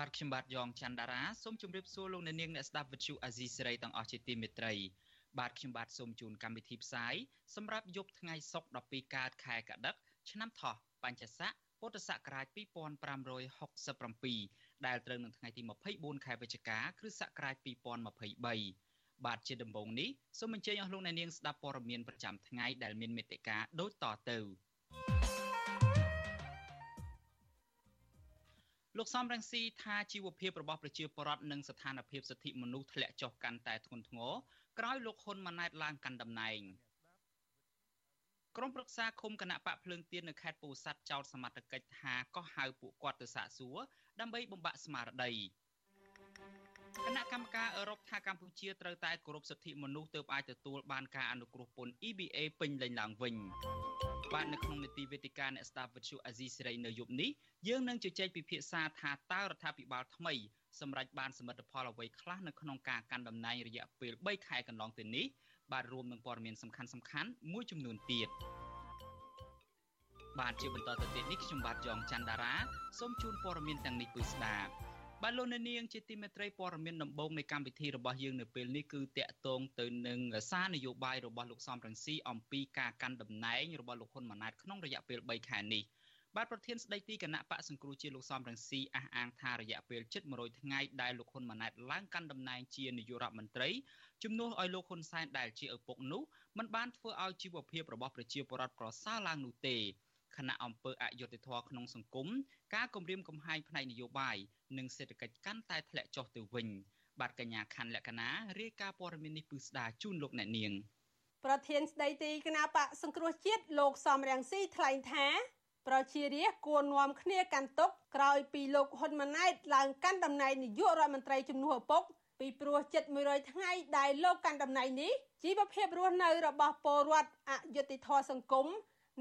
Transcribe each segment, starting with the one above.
បាទខ្ញុំបាទយ៉ងច័ន្ទដារាសូមជម្រាបសួរលោកអ្នកនាងអ្នកស្ដាប់វិទ្យុអាស៊ីសេរីទាំងអស់ជាទីមេត្រីបាទខ្ញុំបាទសូមជូនកម្មវិធីផ្សាយសម្រាប់យប់ថ្ងៃសុក្រ12កើតខែកដិកឆ្នាំថោះបញ្ញស័កពុទ្ធសករាជ2567ដែលត្រូវនឹងថ្ងៃទី24ខែវិច្ឆិកាគ្រិស្តសករាជ2023បាទជាដំបូងនេះសូមអញ្ជើញអស់លោកអ្នកនាងស្ដាប់ព័ត៌មានប្រចាំថ្ងៃដែលមានមេត្តាដូចតទៅ លោកសំរងស៊ីថាជីវភាពរបស់ប្រជាពលរដ្ឋនិងស្ថានភាពសិទ្ធិមនុស្សធ្លាក់ចុះកាន់តែធ្ងន់ធ្ងរក្រោយលោកហ៊ុនម៉ាណែតឡើងកាន់តំណែងក្រុមប្រឹក្សាឃុំគណៈបកភ្លើងទៀននៅខេត្តពោធិ៍សាត់ចោទសមត្ថកិច្ចថាក៏ហៅពួកគាត់ទៅសាកសួរដើម្បីបំបាក់ស្មារតីគណៈកម្មការអឺរ៉ុបថាកម្ពុជាត្រូវតែគោរពសិទ្ធិមនុស្សទើបអាចទទួលបានការអនុគ្រោះពន្ធ EBA ពេញលេញឡើងវិញ បាទនៅក្នុងនីតិវេទិកាអ្នកស្ដាប់វិទ្យុអាស៊ីសេរីនៅយប់នេះយើងនឹងជជែកពិភាក្សាថាតើរដ្ឋាភិបាលថ្មីសម្រាប់បានសមិទ្ធផលអ្វីខ្លះនៅក្នុងការកាន់តំណែងរយៈពេល3ខែកន្លងទៅនេះបាទរួមនឹងព័ត៌មានសំខាន់សំខាន់មួយចំនួនទៀតបាទជាបន្តទៅទៀតនេះខ្ញុំបាទយ៉ងច័ន្ទដារាសូមជូនព័ត៌មានទាំងនេះពឺស្ដាប់ បាទលោកអ្នកនាងជាទីមេត្រីព័ត៌មានដំបូងនៃកម្មវិធីរបស់យើងនៅពេលនេះគឺតាក់ទងទៅនឹងសារនយោបាយរបស់លោកសំរងស៊ីអំពីការកាន់តំណែងរបស់លោកហ៊ុនម៉ាណែតក្នុងរយៈពេល3ខែនេះបាទប្រធានស្ដីទីគណៈបកសង្គ្រោះជាតិលោកសំរងស៊ីអះអាងថារយៈពេលជិត100ថ្ងៃដែលលោកហ៊ុនម៉ាណែតឡើងកាន់តំណែងជានាយករដ្ឋមន្ត្រីជំនួសឲ្យលោកហ៊ុនសែនដែលជាឪពុកនោះមិនបានធ្វើឲ្យជីវភាពរបស់ប្រជាពលរដ្ឋប្រសើរឡើងនោះទេ គណៈអង្គើអយុធធរក្នុងសង្គមការគម្រាមកំហែងផ្នែកនយោបាយនិងសេដ្ឋកិច្ចកាន់តែធ្លាក់ចុះទៅវិញបាទកញ្ញាខណ្ឌលក្ខណារាយការណ៍ព័ត៌មាននេះពឹស្ដាជូនលោកអ្នកនាងប្រធានស្ដីទីគណៈបកសង្គ្រោះជាតិលោកសំរងស៊ីថ្លែងថាប្រជារាស្ត្រគួរនាំគ្នាកាន់ទុកក្រោយពីលោកហ៊ុនម៉ាណែតឡើងកាន់តំណែងនាយករដ្ឋមន្ត្រីជំនួសឪពុកពីព្រោះជិត100ថ្ងៃដែលលោកកាន់តំណែងនេះជីវភាពរស់នៅរបស់ពលរដ្ឋអយុត្តិធម៌សង្គម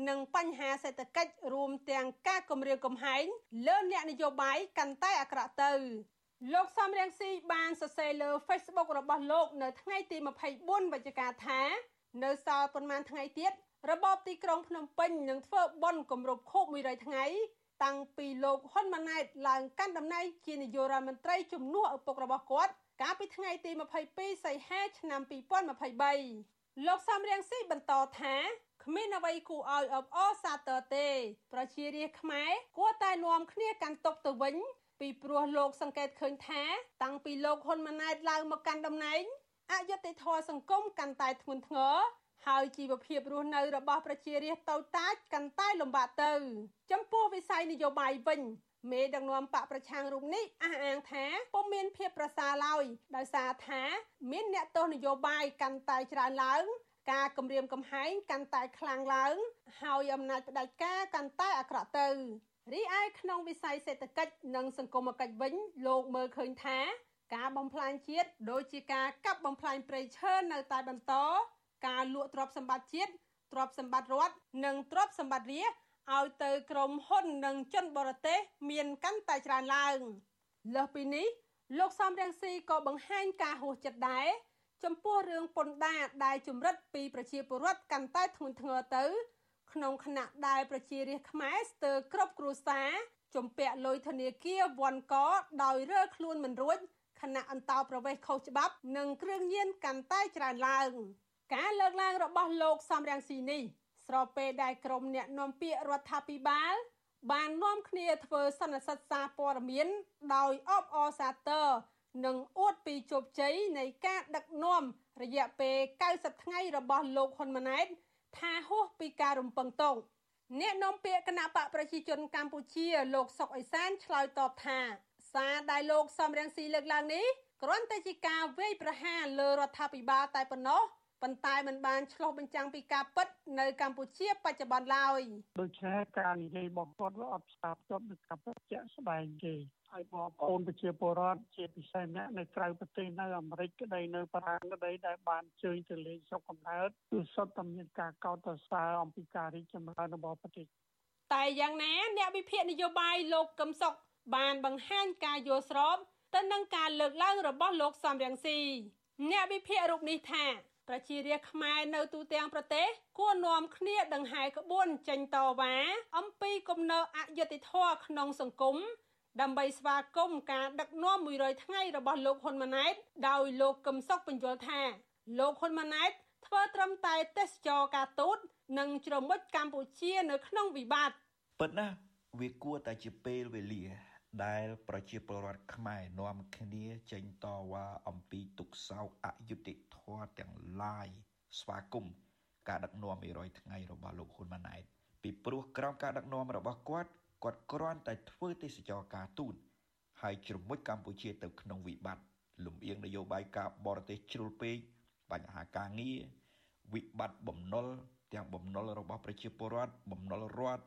និងបញ្ហាសេដ្ឋកិច្ចរួមទាំងការគម្រាមកំហែងលើអ្នកនយោបាយកាន់តែអាក្រក់ទៅលោកសំរងស៊ីបានសរសេរលើ Facebook របស់លោក នៅថ្ងៃទី24វិច្ឆិកាថា នៅសល់ប៉ុន្មានថ្ងៃទៀតរបបទីក្រុងភ្នំពេញនឹងធ្វើបុណ្យគម្រប់ខួប100ថ្ងៃតាំងពីលោកហ៊ុនម៉ាណែតឡើងកាន់តំណែងជានាយករដ្ឋមន្ត្រីជំនួសឪពុករបស់គាត់កាលពីថ្ងៃទី22សីហាឆ្នាំ2023លោកសំរៀងស៊ីបន្តថា គ្មានអ្វីគួរឲ្យអបអរសាទរទេ ប្រជារាស្ត្រខ្មែរគួរតែនាំគ្នាកាន់ទុកទៅវិញ ពីព្រោះលោកសង្កេតឃើញថា តាំងពីលោកហ៊ុនម៉ាណែតឡើងមកកាន់តំណែងអយុត្តិធម៌សង្គមកាន់តែធ្ងន់ធ្ងរហើយជីវភាពរស់នៅរបស់ប្រជារាស្ត្រតូចតាចកាន់តែលំបាកទៅ ចំពោះវិស័យនយោបាយវិញមេដឹកនាំបកប្រឆាំងរូបនេះអះអាងថាពុំមានភាពប្រសើរឡើយដោយសារថា មានអ្នកទោសនយោបាយកាន់តែច្រើនឡើង ការគម្រាមកំហែងកាន់តែខ្លាំងឡើង ហើយអំណាចផ្ដាច់ការកាន់តែអាក្រក់ទៅរីឯក្នុងវិស័យសេដ្ឋកិច្ចនិងសង្គមគិច្ចវិញលោកមើលឃើញថាការបំផ្លាញជាតិដូចជាការកាប់បំផ្លាញព្រៃឈើនៅតែបន្តការលក់ទ្រព្យសម្បត្តិជាតិទ្រព្យសម្បត្តិរដ្ឋនិងទ្រព្យសម្បត្តិរាជឲ្យទៅក្រុមហ៊ុននិងជនបរទេសមានកាន់តែច្រើនឡើងលើសពីនេះលោកសំរងស៊ីក៏បង្ហាញការហួសចិត្តដែរ ចំពោះរឿងពន្ធដារដែលជំរិតពីប្រជាពលរដ្ឋកាន់តែធ្ងន់ធ្ងរទៅក្នុងខណៈដែលប្រជារាស្ត្រខ្មែរស្ទើរគ្រប់គ្រួសារជំពាក់លុយធនាគារវ៉ាន់កដោយរើខ្លួនមិនរួចខណៈអន្តោប្រវេសន៍ខុសច្បាប់ និងគ្រឿងញៀនកាន់តែច្រើនឡើង ការលើកឡើងរបស់លោកសំរងស៊ីនេះស្របពេលដែលក្រុមអ្នកនាំពាក្យរដ្ឋាភិបាល បាននាំគ្នាធ្វើសន្និសីទសារព័ត៌មាន ដោយអបអរសាទរ និងអួតពីជោគជ័យនៃការដឹកនាំរយៈពេល90ថ្ងៃរបស់លោកហ៊ុនម៉ាណែតថាហួសពីការរំពឹងទុកអ្នកនាំពាក្យគណៈបកប្រជាជនកម្ពុជា លោកសុកអេសានឆ្លើយតបថាសារដែលលោកសំរងស៊ីលើកឡើងនេះគ្រាន់តែជាការវាយប្រហារលើរដ្ឋាភិបាលតែប៉ុណ្ណោះប៉ុន្តែមិនបានឆ្លុះបញ្ចាំងពីការពិតនៅកម្ពុជាបច្ចុប្បន្នឡើយដូច្នេះការនិយាយរបស់គាត់វាអត់ស្ដាប់ទៅនឹងការពិតជាក់ស្ដែងទេ ហើយបងប្អូនប្រជាពលរដ្ឋជាពិសេសអ្នកនៅក្រៅប្រទេសនៅអាមេរិកក្តីនៅបារាំងក្តីដែលបានជើញទៅលេងស្រុកកំណើតគឺសុទ្ធតែមានការកោតសរសើរអំពីការរីកចម្រើនរបស់ប្រទេសតែយ៉ាងណា អ្នកវិភាគនយោបាយលោកកឹមសុខបានបង្ហាញការយល់ស្របទៅនឹងការលើកឡើងរបស់លោកសំរងស៊ីអ្នកវិភាគរូបនេះថាប្រជារាស្ត្រខ្មែរនៅទូទាំងប្រទេសគួរនាំគ្នាដង្ហែក្បួនចេញតវ៉ាអំពីគំនរអយុត្តិធម៌ក្នុងសង្គម ដើម្បីស្វាគមន៍ការដឹកនាំ100ថ្ងៃរបស់លោកហ៊ុនម៉ាណែតដោយលោកកឹមសុខបញ្យល់ថាលោកហ៊ុនម៉ាណែតធ្វើត្រឹមតែទេសចរការទូតនិងជ្រមុជកម្ពុជានៅក្នុងវិបត្តិពិតណាស់វាគួរតែជាពេលវេលា ដែលប្រជាពលរដ្ឋខ្មែរនាំគ្នាចេញតវ៉ាអំពីទុកសោកអយុត្តិធម៌ទាំងឡាយស្វាគមន៍ការដឹកនាំ100ថ្ងៃរបស់លោកហ៊ុនម៉ាណែតពីព្រោះក្រោមការដឹកនាំរបស់គាត់ គាត់គ្រាន់តែធ្វើទេសចរការទូតហើយជ្រមុជកម្ពុជាទៅក្នុងវិបត្តិលំអៀងនយោបាយការបរទេសជ្រុលពេកបញ្ហាការងារវិបត្តិបំណុលទាំងបំណុលរបស់ប្រជាពលរដ្ឋបំណុលរដ្ឋ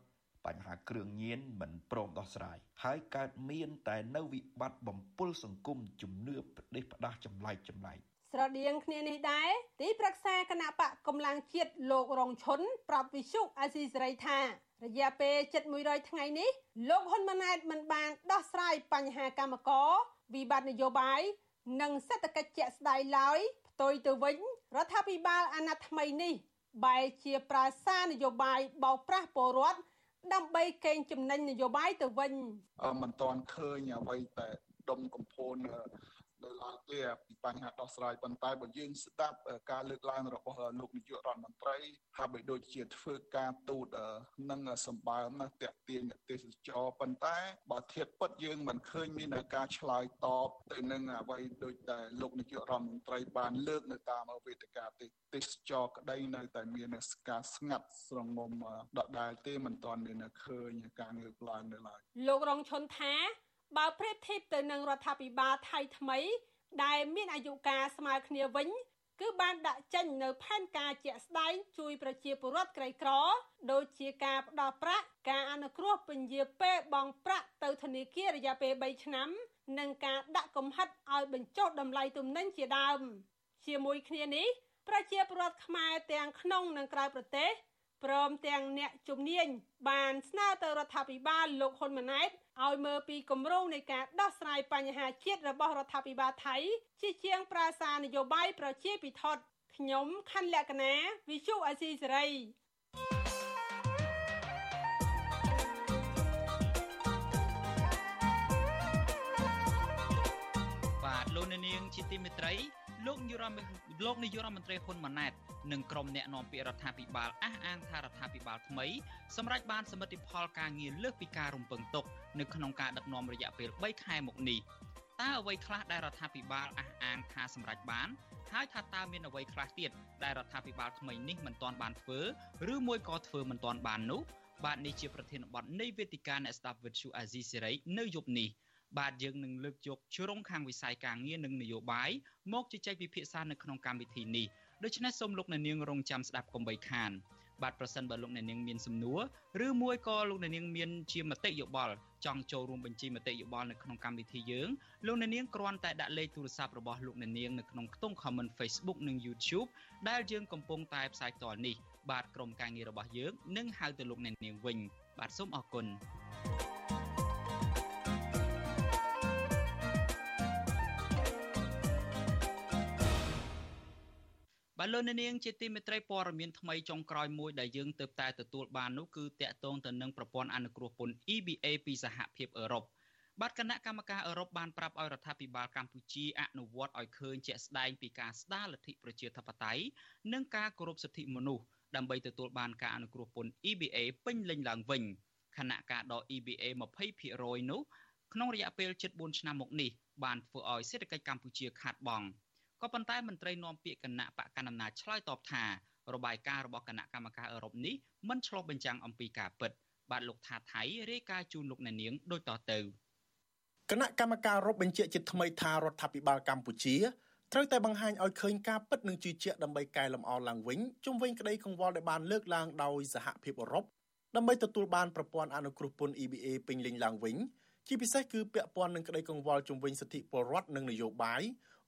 បញ្ហាគ្រឿងញៀនមិនព្រមដោះស្រាយហើយកើតមានតែនៅវិបត្តិបំពុលសង្គមជំនឿផ្ដេសផ្ដាស់ចម្លែកចម្លែកស្រដៀងគ្នានេះដែរទីប្រឹក្សាគណៈបកកម្លាំងជាតិលោករងឈុនប្រាប់វិសុអាស៊ីសេរីថា រយៈពេល700ថ្ងៃនេះលោកហ៊ុនម៉ាណែតមិនបានដោះស្រាយបញ្ហាកម្មករវិបត្តិនយោបាយនិងសេដ្ឋកិច្ចជាក់ស្ដែងឡើយផ្ទុយទៅវិញរដ្ឋាភិបាលអាណត្តិថ្មីនេះបែរជាប្រើសារនយោបាយបោកប្រាស់ពលរដ្ឋដើម្បីកេងចំណេញនយោបាយទៅវិញមិនទាន់ឃើញអ្វីតែដុំកំភួន នៅឡើយទេពីបញ្ហាដោះស្រាយប៉ុន្តែបើយើងស្ដាប់ការលើកឡើងរបស់លោកនាយករដ្ឋមន្ត្រីហាក់បីដូចជាធ្វើការទូតនឹងសម្បើមតាក់ទាញទេសចរប៉ុន្តែបើធៀបពិតយើងមិនឃើញមានការឆ្លើយតបទៅនឹងអ្វីដូចតែលោកនាយករដ្ឋមន្ត្រីបានលើកនៅតាមវេទិកាទេសចរក្តីនៅតែមានការស្ងាត់ស្រងំដដែលទេមិនទាន់មានឃើញការលើកឡើងនៅឡើយលោករងឈុនថា បើប្រៀបធៀបទៅនឹងរដ្ឋាភិបាលថៃថ្មី ដែលមានអាយុកាលស្មើគ្នាវិញ គឺបានដាក់ចេញនៅផែនការជាក់ស្ដែងជួយប្រជាពលរដ្ឋក្រីក្រ ដូចជាការផ្ដល់ប្រាក់ការអនុគ្រោះពន្យាពេលបង់ប្រាក់ទៅធនាគាររយៈពេល3ឆ្នាំនិងការដាក់កំហិតឲ្យបញ្ចុះតម្លៃទំនិញជាដើម ជាមួយគ្នានេះប្រជាពលរដ្ឋខ្មែរទាំងក្នុងនិងក្រៅប្រទេស ព្រមទាំងអ្នកជំនាញបានស្នើទៅរដ្ឋាភិបាលលោកហ៊ុនម៉ាណែតឲ្យមើលពីគម្រោងនៃការដោះស្រាយបញ្ហាជាតិរបស់រដ្ឋាភិបាលថៃ ជាជាងប្រាសានយោបាយប្រជាពិធដ្ឋខ្ញុំខណ្ឌលក្ខណាវិសុអាស៊ីសេរីបាទលោកនាងជាទីមេត្រីលោកនាយរដ្ឋលោកនាយរដ្ឋមន្ត្រីហ៊ុនម៉ាណែត និងក្រុមអ្នកនាំពាក្យរដ្ឋាភិបាលអះអាងថារដ្ឋាភិបាលថ្មីសម្រាប់បានសមិទ្ធផលការងារលើសពីការរំពឹងទុកនៅក្នុងការដឹកនាំរយៈពេល3ខែមកនេះតើអ្វីខ្លះដែលរដ្ឋាភិបាលអះអាងថាសម្រេចបានហើយថាតើមានអ្វីខ្លះទៀតដែលរដ្ឋាភិបាលថ្មីនេះមិនទាន់បានធ្វើឬមួយក៏ធ្វើមិនទាន់បាននោះបាទនេះជាប្រធានបទនៃវេទិកាអ្នកស្ដាប់វិទ្យុអាស៊ីសេរីនៅយប់នេះបាទយើងនឹងលើកយកជ្រុងខាងវិស័យការងារនិងនយោបាយមកជជែកពិភាក្សានៅក្នុងកម្មវិធីនេះ ដូច្នេះសូមលោកអ្នកនាងរងចាំស្ដាប់កុំបីខានបាទប្រសិនបើលោកអ្នកនាងមានសំណួរឬមួយក៏លោកអ្នកនាងមានជាមតិយោបល់ចង់ចូលរួមបញ្ជីមតិយោបល់នៅក្នុងកម្មវិធីយើងលោកអ្នកនាងគ្រាន់តែដាក់លេខទូរស័ព្ទរបស់លោកអ្នកនាងនៅក្នុងខ្ទង់ comment Facebook និង YouTube ដែលយើងកំពុងតែផ្សាយផ្ទាល់នេះបាទក្រុមការងាររបស់យើងនឹងហៅទៅលោកអ្នកនាងវិញបាទសូមអរគុណ បាទលោកនាងជាទីមេត្រីព័ត៌មានថ្មីចុងក្រោយមួយដែលយើងទើបតែទទួលបាននោះគឺតាក់ទងទៅនឹងប្រព័ន្ធអនុគ្រោះពន្ធ EBA ពីសហភាពអឺរ៉ុបបាទគណៈកម្មការអឺរ៉ុបបានប្រាប់ឲ្យរដ្ឋាភិបាលកម្ពុជាអនុវត្តឲ្យឃើញជាក់ស្ដែងពីការស្ដារលទ្ធិប្រជាធិបតេយ្យនិងការគោរពសិទ្ធិមនុស្សដើម្បីទទួលបានការអនុគ្រោះពន្ធ EBA ពេញលេញឡើងវិញខណៈការដក EBA 20%នោះក្នុងរយៈពេល7-4ឆ្នាំមកនេះបានធ្វើឲ្យសេដ្ឋកិច្ចកម្ពុជាខាតបង់ ក៏ប៉ុន្តែមន្ត្រីនាំពាក្យគណៈបកកណ្ដាលអំណាចឆ្លើយតបថារបាយការណ៍របស់គណៈកម្មការអឺរ៉ុបនេះមិនឆ្លុះបញ្ចាំងអំពីការពិត បាទលោកថាថៃរាយការណ៍ជូនលោកអ្នកនាងដូចតទៅគណៈកម្មការអឺរ៉ុបបញ្ជាក់ជាថ្មីថារដ្ឋាភិបាលកម្ពុជាត្រូវតែបង្ហាញឲ្យឃើញការពិតនិងជឿជាក់ដើម្បីកែលម្អឡើងវិញជុំវិញក្តីកង្វល់ដែលបានលើកឡើងដោយសហភាពអឺរ៉ុបដើម្បីទទួលបានប្រព័ន្ធអនុគ្រោះពន្ធ EBA ពេញលេញឡើងវិញ ជាពិសេសគឺពាក់ព័ន្ធនឹងក្តីកង្វល់ជុំវិញសិទ្ធិពលរដ្ឋនិងនយោបាយ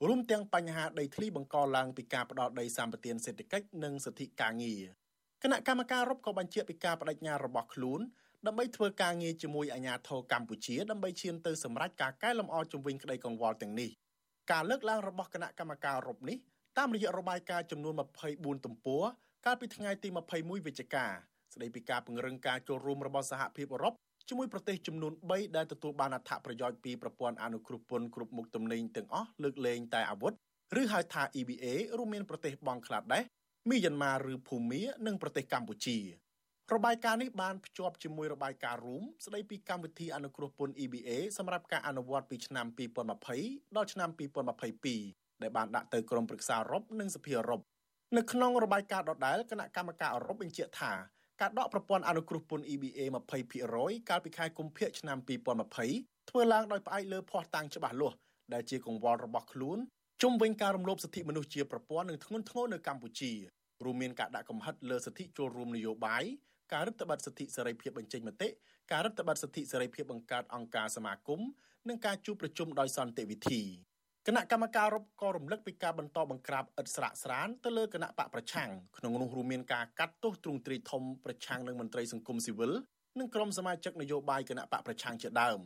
រួមទាំងបញ្ហាដីធ្លីបង្កឡើងពីការផ្ដោតដីសម្បត្តិសេដ្ឋកិច្ចនិងសិទ្ធិការងារគណៈកម្មការរົບក៏បញ្ជាក់ពីការបដិញ្ញារបស់ខ្លួនដើម្បីធ្វើការងារជាមួយអាជ្ញាធរកម្ពុជាដើម្បីឈានទៅសម្រេចការកែលម្អជំវិញក្តីកង្វល់ទាំងនេះការលើកឡើងរបស់គណៈកម្មការរົບនេះតាមរយៈរបាយការណ៍ចំនួន24ទំព័រកាលពីថ្ងៃទី21វិច្ឆិកាស្តីពីការពង្រឹងការចូលរួមរបស់សហភាពអឺរ៉ុប ជាមួយប្រទេសចំនួន3ដែលទទួលបានអត្ថប្រយោជន៍ពីប្រព័ន្ធអនុគ្រោះពន្ធគ្រប់មុខទំនិញទាំងអស់លើកលែងតែអាវុធឬហៅថា EBA រួមមានប្រទេសបង់ក្លាដេសមីយ៉ាន់ម៉ាឬភូមានិងប្រទេសកម្ពុជារបាយការណ៍នេះបានភ្ជាប់ជាមួយរបាយការណ៍រួមស្ដីពីកម្មវិធីអនុគ្រោះពន្ធ EBA សម្រាប់ការអនុវត្តពីឆ្នាំ2020ដល់ឆ្នាំ2022ដែលបានដាក់ទៅក្រមប្រឹក្សាអឺរ៉ុបនិងសភាអឺរ៉ុបនៅក្នុងរបាយការណ៍ដដែលគណៈកម្មការអឺរ៉ុបបញ្ជាក់ថា ការដកប្រព័ន្ធអនុគ្រោះពន្ធ EBA 20%កាលពីខែកុម្ភៈឆ្នាំ2020ធ្វើឡើងដោយផ្អែកលើភស្តុតាងច្បាស់លាស់ដែលជាកង្វល់របស់ខ្លួនជុំវិញការរំលោភសិទ្ធិមនុស្សជាប្រព័ន្ធនិងធ្ងន់ធ្ងរនៅកម្ពុជារួមមានការដាក់កំហិតលើសិទ្ធិចូលរួមនយោបាយការរឹតបន្តឹងសិទ្ធិសេរីភាពបញ្ចេញមតិការរឹតបន្តឹងសិទ្ធិសេរីភាពបង្កើតអង្គការសមាគមនិងការជួបប្រជុំដោយសន្តិវិធី គណៈកម្មការរົບក៏រំលឹកពីការបន្តបង្ក្រាបឥតស្រាកស្រានទៅលើគណៈបកប្រឆាំងក្នុងនោះរួមមានការកាត់ទោសទ្រង់ទ្រាយធំប្រឆាំងនឹងមន្ត្រីសង្គមស៊ីវិលនិងក្រុមសមាជិកនយោបាយគណៈបកប្រឆាំងជាដើម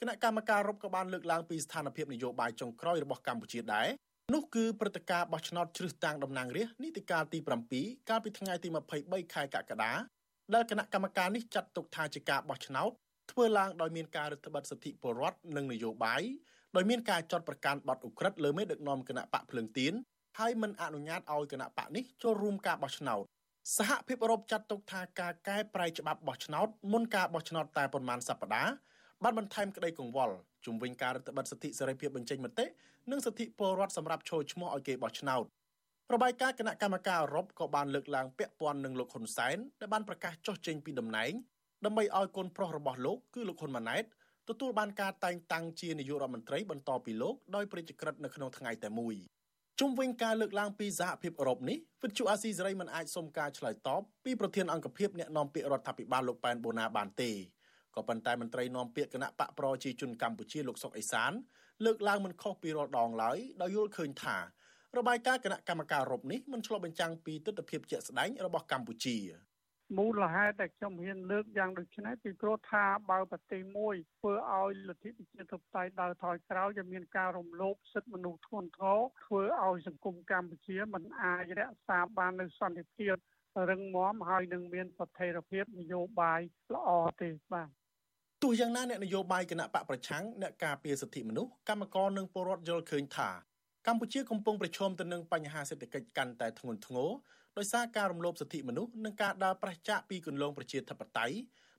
គណៈកម្មការរົບក៏បានលើកឡើងពីស្ថានភាពនយោបាយចុងក្រោយរបស់កម្ពុជាដែរនោះគឺព្រឹត្តិការណ៍បោះឆ្នោតជ្រើសតាំងតំណាងរាស្ត្រនីតិកាលទី7កាលពីថ្ងៃទី23ខែកក្កដាដែលគណៈកម្មការនេះចាត់ទុកថាជាការបោះឆ្នោតធ្វើឡើងដោយមានការរឹតបន្តឹងសិទ្ធិពលរដ្ឋនិងនយោបាយ ដោយមានការចាត់ប្រកាន់បទឧក្រិដ្ឋលើមេដឹកនាំគណៈបកភ្លើងទៀនហើយមិនអនុញ្ញាតឲ្យគណៈបកនេះចូលរួមការបោះឆ្នោតសហភាពអឺរ៉ុបចាត់ទុកថាការកែប្រែច្បាប់បោះឆ្នោតមុនការបោះឆ្នោតតែប្រមាណសប្តាហ៍បានបន្ថែមក្តីកង្វល់ជំវិញការរដ្ឋបတ်សិទ្ធិសេរីភាពបញ្ចេញមតិនិងសិទ្ធិពលរដ្ឋសម្រាប់ចូលឈ្មោះឲ្យគេបោះឆ្នោតរបាយការណ៍គណៈកម្មការអឺរ៉ុបក៏បានលើកឡើងពាក់ព័ន្ធនឹងលោកហ៊ុនសែនដែលបានប្រកាសចុះចេញពីតំណែងដើម្បីឲ្យកូនប្រុសរបស់លោកគឺលោកហ៊ុនម៉ាណែត ទទួលបានការតែងតាំងជានាយករដ្ឋមន្ត្រីបន្តពីលោកដោយព្រះជាក្រិតនៅក្នុងថ្ងៃតែមួយជុំវិញការលើកឡើងពីសហភាពអឺរ៉ុបនេះវិទ្យុអាស៊ីសេរីមិនអាចសុំការឆ្លើយតបពីប្រធានអង្គភិបអ្នកនាំពាក្យរដ្ឋាភិបាលលោកប៉ែនបូណាបានទេក៏ប៉ុន្តែមន្ត្រីនាំពាក្យគណៈបកប្រជាជនកម្ពុជាលោកសុកអេសាន លើកឡើងមិនខុសពីរាល់ដងឡើយដោយយល់ឃើញថារបាយការណ៍គណៈកម្មការរົບនេះមិនឆ្លុះបញ្ចាំងពីទស្សនវិជ្ជាជាក់ស្ដែងរបស់កម្ពុជា មូលហេតុដែលខ្ញុំហ៊ានលើកយ៉ាងដូចនេះពីព្រោះថាបើប្រទេសមួយធ្វើឲ្យលទ្ធិប្រជាធិបតេយ្យដើរថយក្រោយจะមានការរំលោភសិទ្ធិមនុស្សធ្ងន់ធ្ងរធ្វើឲ្យសង្គមកម្ពុជាមិនអាចរក្សាបាននូវសន្តិភាពរឹងមាំហើយនឹងមានស្ថិរភាពនយោបាយល្អទេបាទទោះយ៉ាងណាអ្នកនយោបាយគណៈបកប្រឆាំងអ្នកការពារសិទ្ធិមនុស្សកម្មករនិងពលរដ្ឋយល់ឃើញថាកម្ពុជាកំពុងប្រឈមទៅនឹងបញ្ហាសេដ្ឋកិច្ចកាន់តែធ្ងន់ធ្ងរ ដោយសារការរំលោភសិទ្ធិមនុស្សនិងការដើរប្រឆាចពីគន្លងប្រជាធិបតេយ្យ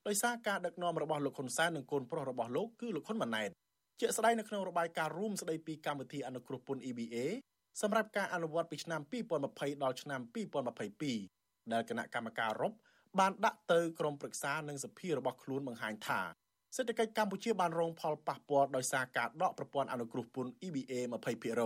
ដោយសារការដឹកនាំរបស់លោកហ៊ុនសែននិងកូនប្រុសរបស់លោកគឺលោកហ៊ុនម៉ាណែតជាក់ស្ដែងនៅក្នុងរបាយការណ៍រួមស្ដីពីកម្មវិធីអនុគ្រោះពន្ធ EBA សម្រាប់ការអនុវត្តពីឆ្នាំ2020ដល់ឆ្នាំ2022ដែលគណៈកម្មការអឺរ៉ុបបានដាក់ទៅក្រមប្រឹក្សានិងសភារបស់ខ្លួនបង្ហាញថាសេដ្ឋកិច្ចកម្ពុជាបានរងផលប៉ះពាល់ដោយសារការដកប្រព័ន្ធអនុគ្រោះពន្ធ EBA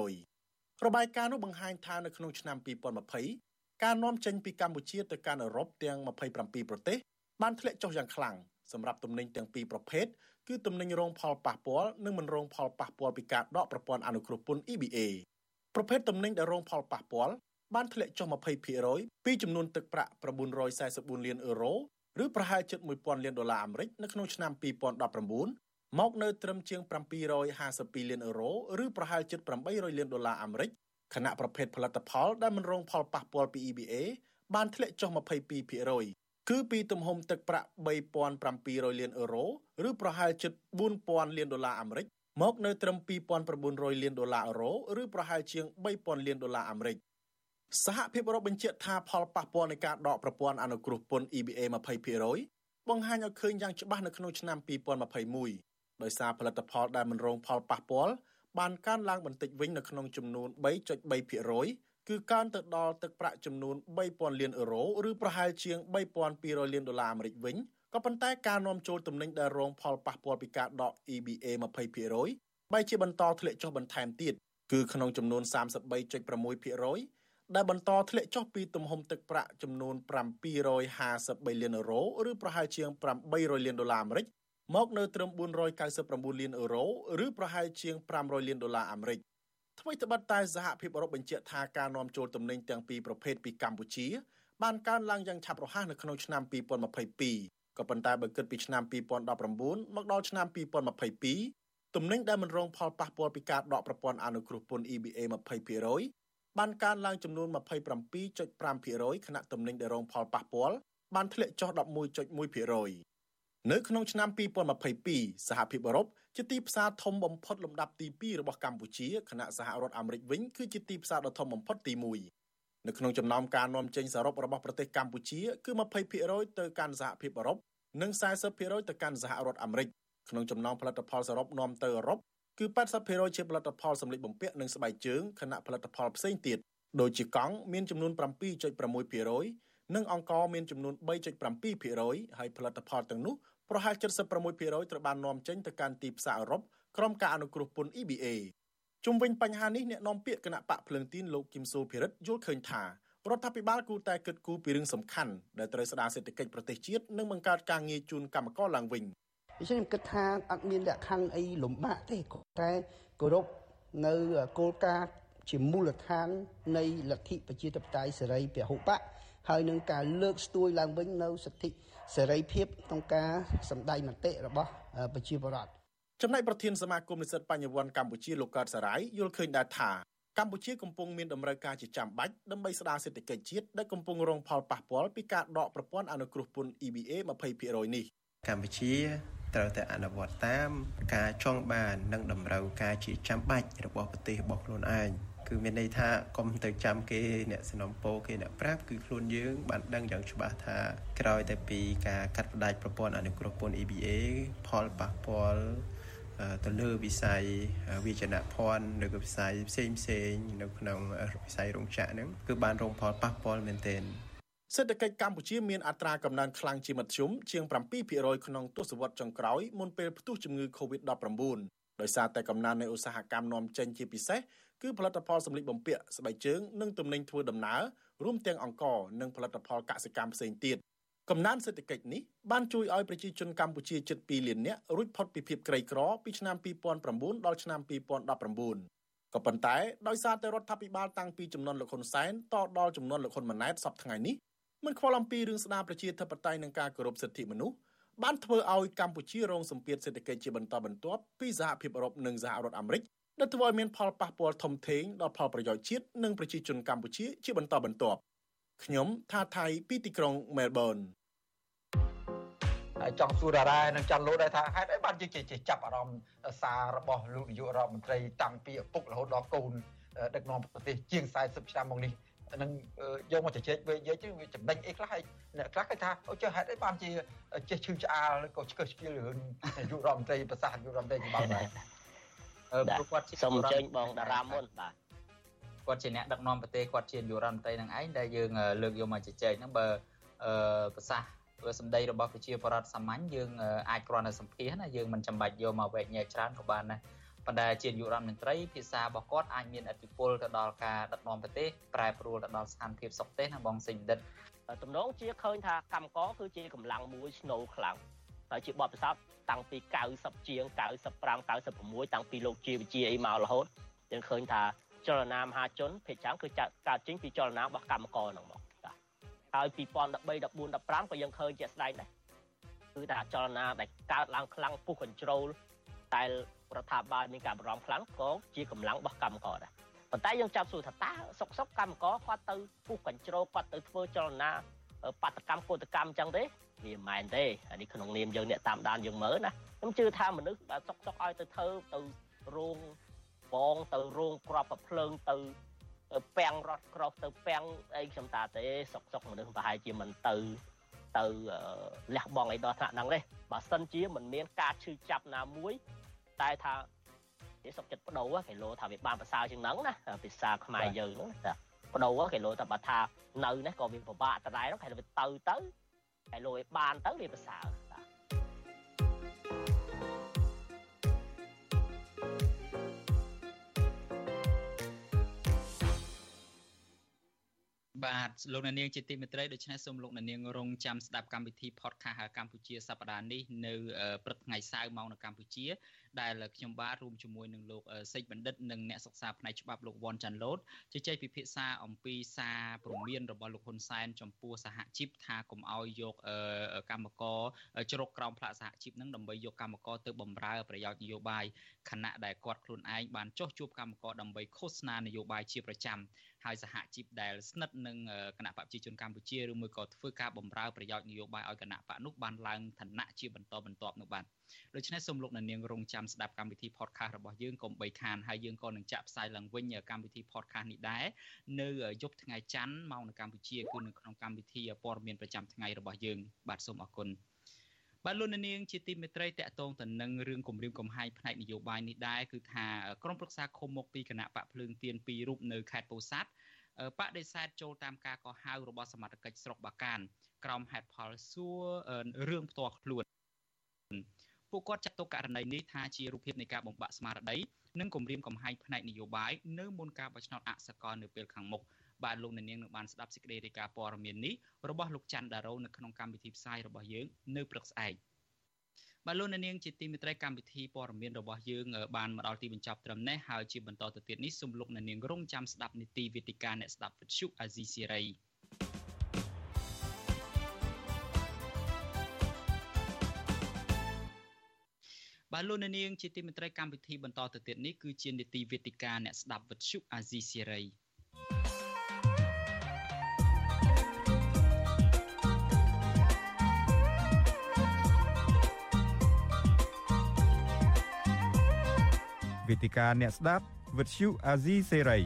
20%របាយការណ៍នោះបង្ហាញថានៅក្នុងឆ្នាំ2020 ការនាំចេញពីកម្ពុជាទៅកាន់អឺរ៉ុបទាំង27ប្រទេសបានធ្លាក់ចុះយ៉ាងខ្លាំងសម្រាប់ទំនិញទាំងពីរប្រភេទគឺទំនិញរងផលប៉ះពាល់និងមិនរងផលប៉ះពាល់ពីការដកប្រព័ន្ធអនុគ្រោះពន្ធ EBA ប្រភេទទំនិញដែលរងផលប៉ះពាល់បានធ្លាក់ចុះ20%ពីចំនួនទឹកប្រាក់944លានអឺរ៉ូឬប្រហែលជិត1000លានដុល្លារអាមេរិកនៅក្នុងឆ្នាំ2019មកនៅត្រឹមជាង752លានអឺរ៉ូឬប្រហែលជិត800លានដុល្លារអាមេរិក ខណៈប្រភេទផលិតផលដែលមិនរងផលប៉ះពាល់ពី EBA បានធ្លាក់ចុះ22%គឺពីទំហំទឹកប្រាក់3700លានអឺរ៉ូឬប្រហែលជិត4000លានដុល្លារអាមេរិកមកនៅត្រឹម2900លានដុល្លារអឺរ៉ូឬប្រហែលជាង3000លានដុល្លារអាមេរិកសហភាពអឺរ៉ុបបញ្ជាក់ថាផលប៉ះពាល់នៃការដកប្រព័ន្ធអនុគ្រោះពន្ធ EBA 20%បង្ហាញឲ្យឃើញយ៉ាងច្បាស់នៅក្នុងឆ្នាំ2021ដោយសារផលិតផលដែលមិនរងផលប៉ះពាល់ បានកើនឡើងបន្តិចវិញនៅក្នុងចំនួន3.3%គឺកើនទៅដល់ទឹកប្រាក់ចំនួន3000លានអឺរ៉ូឬប្រហែលជាង3200លានដុល្លារអាមេរិកវិញក៏ប៉ុន្តែការនាំចូលទំនិញដែលរងផលប៉ះពាល់ពីការដក EBA 20%បែរជាបន្តធ្លាក់ចុះបន្ថែមទៀតគឺក្នុងចំនួន33.6%ដែលបន្តធ្លាក់ចុះពីទំហំទឹកប្រាក់ចំនួន753លានអឺរ៉ូឬប្រហែលជាង800លានដុល្លារអាមេរិក មកនៅត្រឹម499លានអឺរ៉ូឬប្រហែលជាង500លានដុល្លារអាមេរិកថ្មីត្បិតតែសហភាពអឺរ៉ុបបញ្ជាក់ថាការនាំចូលទំនិញទាំងពីរប្រភេទពីកម្ពុជា បានកើនឡើងយ៉ាងឆាប់រហ័សនៅក្នុងឆ្នាំ2022ក៏ប៉ុន្តែបើគិតពីឆ្នាំ2019មកដល់ឆ្នាំ2022ទំនិញដែលមិនរងផលប៉ះពាល់ពីការដកប្រព័ន្ធអនុគ្រោះពន្ធ EBA 20%បានកើនឡើងចំនួន27.5%ខណៈទំនិញដែលរងផលប៉ះពាល់បានធ្លាក់ចុះ11.1% នៅក្នុងឆ្នាំ2022សហភាពអឺរ៉ុបជាទីផ្សារធំបំផុតលំដាប់ទី2របស់កម្ពុជាខណៈសហរដ្ឋអាមេរិកវិញគឺជាទីផ្សារដ៏ធំបំផុតទី1នៅក្នុងចំណោមការនាំចេញសរុបរបស់ប្រទេសកម្ពុជាគឺ20%ទៅកាន់សហភាពអឺរ៉ុបនិង40%ទៅកាន់សហរដ្ឋអាមេរិកក្នុងចំណោមផលិតផលសរុបនាំទៅអឺរ៉ុបគឺ80%ជាផលិតផលសម្លៀកបំពាក់និងស្បែកជើងខណៈផលិតផលផ្សេងទៀតដូចជាកង់មានចំនួន7.6%និងអង្ករមានចំនួន3.7%ហើយផលិតផលទាំងនោះ ប្រហែល76%ត្រូវបាននាំចេញទៅកាន់ទីផ្សារអឺរ៉ុបក្រុមការអនុគ្រោះពន្ធ EBA ជុំវិញបញ្ហានេះអ្នកនាំពាក្យគណៈបកភ្លើងទីនលោកគឹមសូភិរិទ្ធយល់ឃើញថារដ្ឋាភិបាលគួរតែគិតគូរពីរឿងសំខាន់ដែលត្រូវស្ដារសេដ្ឋកិច្ចប្រទេសជាតិនិងបង្កើតការងារជូនកម្មករឡើងវិញដូច្នេះខ្ញុំគិតថាអត់មានលក្ខខណ្ឌអីលំបាកទេក៏តែគោរពនៅគោលការណ៍ជាមូលដ្ឋាននៃលទ្ធិប្រជាធិបតេយ្យសេរីពហុបកហើយនឹងការលើកស្ទួយឡើងវិញនៅសិទ្ធិ សេរីភាពក្នុងការសម្ដែងមតិរបស់ប្រជាពលរដ្ឋចំណែកប្រធានសមាគមនិស្សិតបញ្ញវន្តកម្ពុជាលោកកើតសារាយយល់ឃើញដែរថាកម្ពុជាកំពុងមានតម្រូវការជាចាំបាច់ដើម្បីស្ដារសេដ្ឋកិច្ចជាតិដែលកំពុងរងផលប៉ះពាល់ពីការដកប្រព័ន្ធអនុគ្រោះពន្ធ EBA 20%នេះកម្ពុជាត្រូវតែអនុវត្តតាមការចង់បាននិងតម្រូវការជាចាំបាច់របស់ប្រទេសរបស់ខ្លួនឯង គឺមានន័យថាកុំទៅចាំគេអ្នកสนំពោគេអ្នកប្រាប់គឺខ្លួនយើងបានដឹងយ៉ាងច្បាស់ថាក្រោយតែពីការកាត់ផ្តាច់ប្រព័ន្ធអនុគ្រោះពន្ធ EBA ផលប៉ះពាល់ទៅលើវិស័យវិជ្ជាភ័ណ្ឌឬក៏វិស័យផ្សេងផ្សេងនៅក្នុងវិស័យរោងចក្រហ្នឹងគឺបានរងផលប៉ះពាល់មែនទែនសេដ្ឋកិច្ចកម្ពុជាមានអត្រាកំណើនខ្លាំងជាមធ្យមជាង7%ក្នុងទសវត្សរ៍ចុងក្រោយមុនពេលផ្ទុះជំងឺ Covid-19 ដោយសារតែកំណើននៃឧស្សាហកម្មនាំចេញជាពិសេស គឺផលិតផលសម្លៀកបំពាក់ស្បែកជើងនិងទំនិញធ្វើដំណើររួមទាំងអង្ករនិងផលិតផលកសិកម្មផ្សេងទៀតកំណើនសេដ្ឋកិច្ចនេះបានជួយឲ្យប្រជាជនកម្ពុជាជិត2លាននាក់រួចផុតពីភាពក្រីក្រពីឆ្នាំ2009ដល់ឆ្នាំ2019ក៏ប៉ុន្តែដោយសារតែរដ្ឋាភិបាលតាំងពីចំនួនលោកហ៊ុនសែនតដល់ចំនួនលោកហ៊ុនម៉ាណែតសប្តាហ៍ថ្ងៃនេះមិនខ្វល់អំពីរឿងស្ដារប្រជាធិបតេយ្យនិងការគោរពសិទ្ធិមនុស្សបានធ្វើឲ្យកម្ពុជារងសម្ពាធសេដ្ឋកិច្ចជាបន្តបន្ទាប់ពីសហភាពអឺរ៉ុបនិងសហរដ្ឋអាមេរិក ដែលធ្វើឲ្យមានផលប៉ះពាល់ធំធេងដល់ផលប្រយោជន៍ជាតិនិងប្រជាជនកម្ពុជាជាបន្តបន្ទាប់ខ្ញុំថាថៃពីទីក្រុងមែលប៊នចង់សួរតារ៉ែនិងចាន់លោដែរថាហេតុអីបានជាចាប់អារម្មណ៍សាររបស់លោកនាយករដ្ឋមន្ត្រីតាំងពីឪពុករហូតដល់កូនដឹកនាំប្រទេសជាង40ឆ្នាំមកនេះនឹងយកមកជជែកវិញនិយាយទៅវាចំណេញអីខ្លះហើយអ្នកខ្លះគេថាអូចុះហេតុអីបានជាចេះឈឺឆ្អាលក៏ឆ្កឹះឆ្កៀលរឿងនាយករដ្ឋមន្ត្រីប្រសាសន៍នាយករដ្ឋមន្ត្រីច្បាប់ដែរអឺ ព្រោះគាត់ជាសូមអញ្ជើញបងតារាមុនបាទគាត់ជាអ្នកដឹកនាំប្រទេសគាត់ជានាយករដ្ឋមន្ត្រីនឹងឯងដែលយើងលើកយកមកជជែកហ្នឹងបើអឺប្រសាសន៍សម្ដីរបស់ប្រជាពលរដ្ឋសាមញ្ញយើងអាចគ្រាន់តែសម្ភាសណាយើងមិនចាំបាច់យកមកវែកញែកច្រើនក៏បានដែរប៉ុន្តែជានាយករដ្ឋមន្ត្រីភាសារបស់គាត់អាចមានអធិបុលទៅដល់ការដឹកនាំប្រទេសប្រែប្រួលទៅដល់ស្ថានភាពសុខទេសណាបងសេងដិតតំណងជាឃើញថាកម្មករគឺជាកម្លាំងមួយស្នូលខ្លាំងហើយ ជាបទពិសោធន៍តាំងពី90ជាង95 96តាំងពីលោកជាវិជាអីមករហូតយើងឃើញថាចលនាមហាជនភាគច្រើនគឺកើតចេញពីចលនារបស់កម្មករហ្នឹងមកបាទហើយ2013 14 15ក៏យើងឃើញជាក់ស្ដែងដែរគឺថាចលនាដែលកើតឡើងខ្លាំងពុះ control តែរដ្ឋាភិបាលមានការបារម្ភខ្លាំងក៏ជាកម្លាំងរបស់កម្មករដែរប៉ុន្តែយើងចាប់សួរថាតើសុកសុកកម្មករគាត់ទៅពុះកញ្ជ្រោគាត់ទៅធ្វើចលនាបាតកម្មកោតកម្មអញ្ចឹងទេ វាមិនមែនទេអានេះក្នុងនាមយើងអ្នកតាមដានយើងមើលណាខ្ញុំជឿថាមនុស្សដែលសុកសុកឲ្យទៅធ្វើទៅរោងបងទៅរោងក្របប្រភ្លើងទៅពាំងរត់ក្រោះទៅពាំងអីខ្ញុំតាទេសុកសុកមនុស្សប្រហែលជាមិនទៅទៅលះបង់អីដល់ថ្នាក់ហ្នឹងទេបើសិនជាមិនមានការឈឺចាប់ណាមួយតែថាគេសុកចិត្តបដូរគេលោថាវាបានប្រសើរជាងហ្នឹងណាភាសាខ្មែរយើងហ្នឹងចាបដូរគេលោថាបើថានៅនេះក៏វាពិបាកដដែលហ្នឹងគេទៅទៅ ទៅគេលោឲ្យបានទៅវាប្រសើរបាទលោកអ្នកនាងជាទីមេត្រីដូច្នេះសូមលោកអ្នកនាងរងចាំស្ដាប់កម្មវិធី podcast កម្ពុជាសប្តាហ៍នេះនៅព្រឹកថ្ងៃសៅរ៍ម៉ោងនៅកម្ពុជា ដែលខ្ញុំបាទរួមជាមួយនឹងលោកសេចបណ្ឌិតនិងអ្នកសិក្សាផ្នែកច្បាប់លោកវ៉ាន់ចាន់ឡូតជជែកពិភាក្សាអំពីសារព្រមានរបស់លោកហ៊ុនសែនចំពោះសហជីពថាកុំឲ្យយកកម្មករជ្រកក្រោមផ្លាកសហជីពនឹងដើម្បីយកកម្មករទៅបំរើប្រយោជន៍នយោបាយខណៈដែលគាត់ខ្លួនឯងបានចោះជួបកម្មករដើម្បីឃោសនានយោបាយជាប្រចាំ ហើយសហជីពដែលស្និទ្ធនឹងគណៈបកប្រជាជនកម្ពុជាឬមួយក៏ធ្វើការបម្រើប្រយោជន៍នយោបាយឲ្យគណៈបកនោះបានឡើងឋានៈជាបន្តបន្ទាប់នោះបាទដូច្នេះសូមលោកនាងរងចាំស្ដាប់កម្មវិធី podcast របស់យើងកុំបីខានហើយយើងក៏នឹងចាក់ផ្សាយឡើងវិញកម្មវិធី podcast នេះដែរនៅយប់ថ្ងៃច័ន្ទមកនៅកម្ពុជាគឺនៅក្នុងកម្មវិធីព័ត៌មានប្រចាំថ្ងៃរបស់យើងបាទសូមអរគុណបាទលោកនាងជាទីមេត្រីតកតងទៅនឹងរឿងគម្រាមកំហែងផ្នែកនយោបាយនេះដែរគឺថាក្រុមប្រឹក្សាឃុំមកពីគណៈបកភ្លើងទៀនពីររូបនៅខេត្តពោធិ៍សាត់ បដិសេធចូលតាមការកោះហៅរបស់សមាជិកស្រុកបាកាន ក្រោមហេតុផលសួររឿងផ្ទាល់ខ្លួនពួកគាត់ចាត់ទុកករណីនេះថាជារូបភាពនៃការបំបាក់ស្មារតីនិងគំរាមកំហែងផ្នែកនយោបាយនៅមុនការបោះឆ្នោតអសកលនៅពេលខាងមុខបាទលោកនាងនឹងបានស្ដាប់សេចក្តីរាយការណ៍ព័ត៌មាននេះរបស់លោកច័ន្ទដារ៉ូនៅក្នុងកម្មវិធីផ្សាយរបស់យើងនៅព្រឹកស្អែក បាទលោកនាងជាទីមេត្រីកម្មវិធីព័ត៌មានរបស់យើងបានមកដល់ទីបញ្ចប់ត្រឹមនេះហើយជាបន្តទៅទៀតនេះសូមលោកនាងរងចាំស្ដាប់នីតិវិទ្យាអ្នកស្ដាប់វិទ្យុអាស៊ីសេរីបាទលោកនាងជាទីមេត្រីកម្មវិធីបន្តទៅទៀតនេះគឺជានីតិវិទ្យាអ្នកស្ដាប់វិទ្យុអាស៊ីសេរី វេទិកាអ្នកស្ដាប់វិទ្យុអាស៊ីសេរី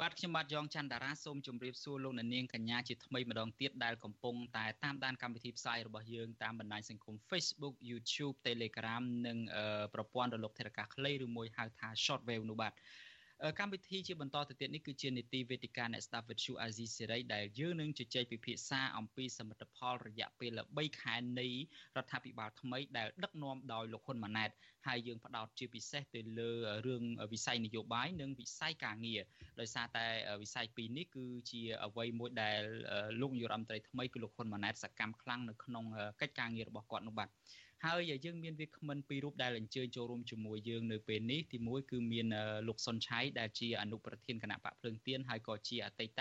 បាទខ្ញុំបាទយ៉ងច័ន្ទតារាសូមជម្រាបសួរលោកអ្នកនាងកញ្ញាជាថ្មីម្ដងទៀតដែលកំពុងតែតាមដានកម្មវិធីផ្សាយរបស់យើងតាមបណ្ដាញសង្គម Facebook YouTube Telegram និងប្រព័ន្ធរលកធាតុអាកាសខ្លីឬមួយហៅថា Shortwave នោះបាទ កម្មវិធីជាបន្តទៅទៀតនេះគឺជានីតិវេទិកាអ្នកស្ដាប់វិទ្យុអាស៊ីសេរីដែលយើងនឹងជជែកពិភាក្សាអំពីសមិទ្ធផលរយៈពេល3ខែនៃរដ្ឋាភិបាលថ្មីដែលដឹកនាំដោយលោកហ៊ុនម៉ាណែតហើយយើងផ្ដោតជាពិសេសទៅលើរឿងវិស័យនយោបាយនិងវិស័យការងារដោយសារតែវិស័យពីរនេះគឺជាអ្វីមួយដែលលោកនាយរដ្ឋមន្ត្រីថ្មីគឺលោកហ៊ុនម៉ាណែតសកម្មខ្លាំងនៅក្នុងកិច្ចការងាររបស់គាត់នោះបាទ ហើយយើងមានវាគ្មិនពីររូបដែលអញ្ជើញចូលរួមជាមួយយើងនៅពេលនេះទីមួយគឺមានលោកសុនឆៃដែលជាអនុប្រធានគណៈបកភ្លើងទៀនហើយក៏ជាអតីត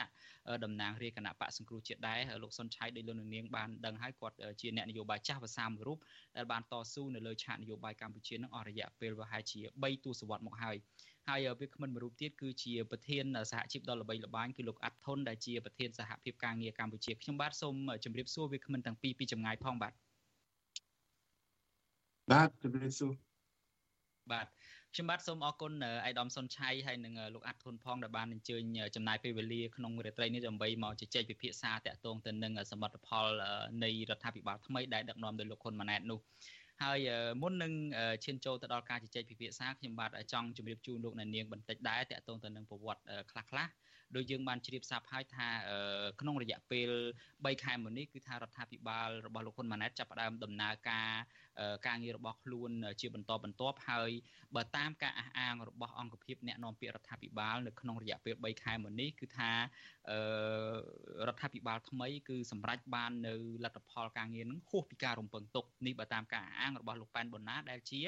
តំណាងរាជគណៈបកសង្គ្រោះជាតិដែរលោកសុនឆៃដោយលោកនាងបានដឹងហើយគាត់ជាអ្នកនយោបាយចាស់ភាសាមួយរូបដែលបានតស៊ូនៅលើឆាកនយោបាយកម្ពុជានឹងអស់រយៈពេលប្រហែលជា3ទសវត្សរ៍មកហើយហើយវាគ្មិនមួយរូបទៀតគឺជាប្រធានសហជីពដ៏ល្បីល្បាញគឺលោកអាត់ថុនដែលជាប្រធានសហភាពការងារកម្ពុជាខ្ញុំបាទសូមជម្រាបសួរវាគ្មិនទាំងពីរពីចម្ងាយផងបាទ បាទជំរាបសួរបាទខ្ញុំបាទសូមអរគុណអៃដាមសុនឆៃហើយនិងលោកអាត់ធុនផងដែលបានអញ្ជើញចំណាយពេលវេលាក្នុងរាត្រីនេះដើម្បីមកជជែកពិភាក្សាតាក់ទងទៅនឹងសមិទ្ធផលនៃរដ្ឋាភិបាលថ្មីដែលដឹកនាំដោយលោកហ៊ុនម៉ាណែតនោះហើយមុននឹងឈានចូលទៅដល់ការជជែកពិភាក្សាខ្ញុំបាទចង់ជម្រាបជូនលោកអ្នកនាងបន្តិចដែរតាក់ទងទៅនឹងប្រវត្តិខ្លះៗដោយយើងបានជ្រាបស្រាប់ហើយថាក្នុងរយៈពេល3ខែមុននេះគឺថារដ្ឋាភិបាលរបស់លោកហ៊ុនម៉ាណែតចាប់ផ្ដើមដំណើរការ ការងាររបស់ខ្លួនជាបន្តបន្ទាប់ហើយបើតាមការអះអាងរបស់អង្គភាពអ្នកនាំពាក្យរដ្ឋាភិបាលនៅក្នុងរយៈពេល3ខែមុននេះគឺថារដ្ឋាភិបាលថ្មីគឺសម្រេចបាននៅលទ្ធផលការងារនឹងហួសពីការរំពឹងទុកនេះបើតាមការអះអាងរបស់លោកប៉ែនប៊ុនណាដែលជា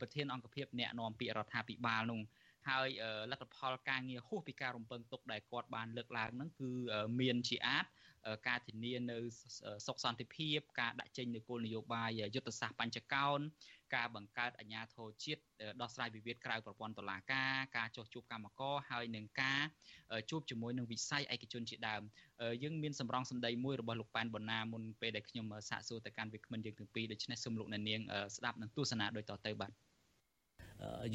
ប្រធានអង្គភាពអ្នកនាំពាក្យរដ្ឋាភិបាលនោះហើយលទ្ធផលការងារហួសពីការរំពឹងទុកដែលគាត់បានលើកឡើងហ្នឹងគឺមានជាអាច ការធានានៅសុខសន្តិភាព ការដាក់ចេញនូវគោលនយោបាយយុទ្ធសាស្ត្របញ្ចកោណការបង្កើតអាជ្ញាធរជាតិដោះស្រាយវិវាទក្រៅប្រព័ន្ធតុលាការការចោះជួបកម្មករហើយនឹងការជួបជាមួយនឹងវិស័យឯកជនជាដើមយើងមានសម្រងសម្ដីមួយរបស់លោកប៉ែនបូណាមុនពេលដែលខ្ញុំសាកសួរទៅកាន់វិក្កាមយើងទាំងពីរដូច្នេះសូមលោកអ្នកនាងស្ដាប់និងទស្សនាដូចតទៅបាទ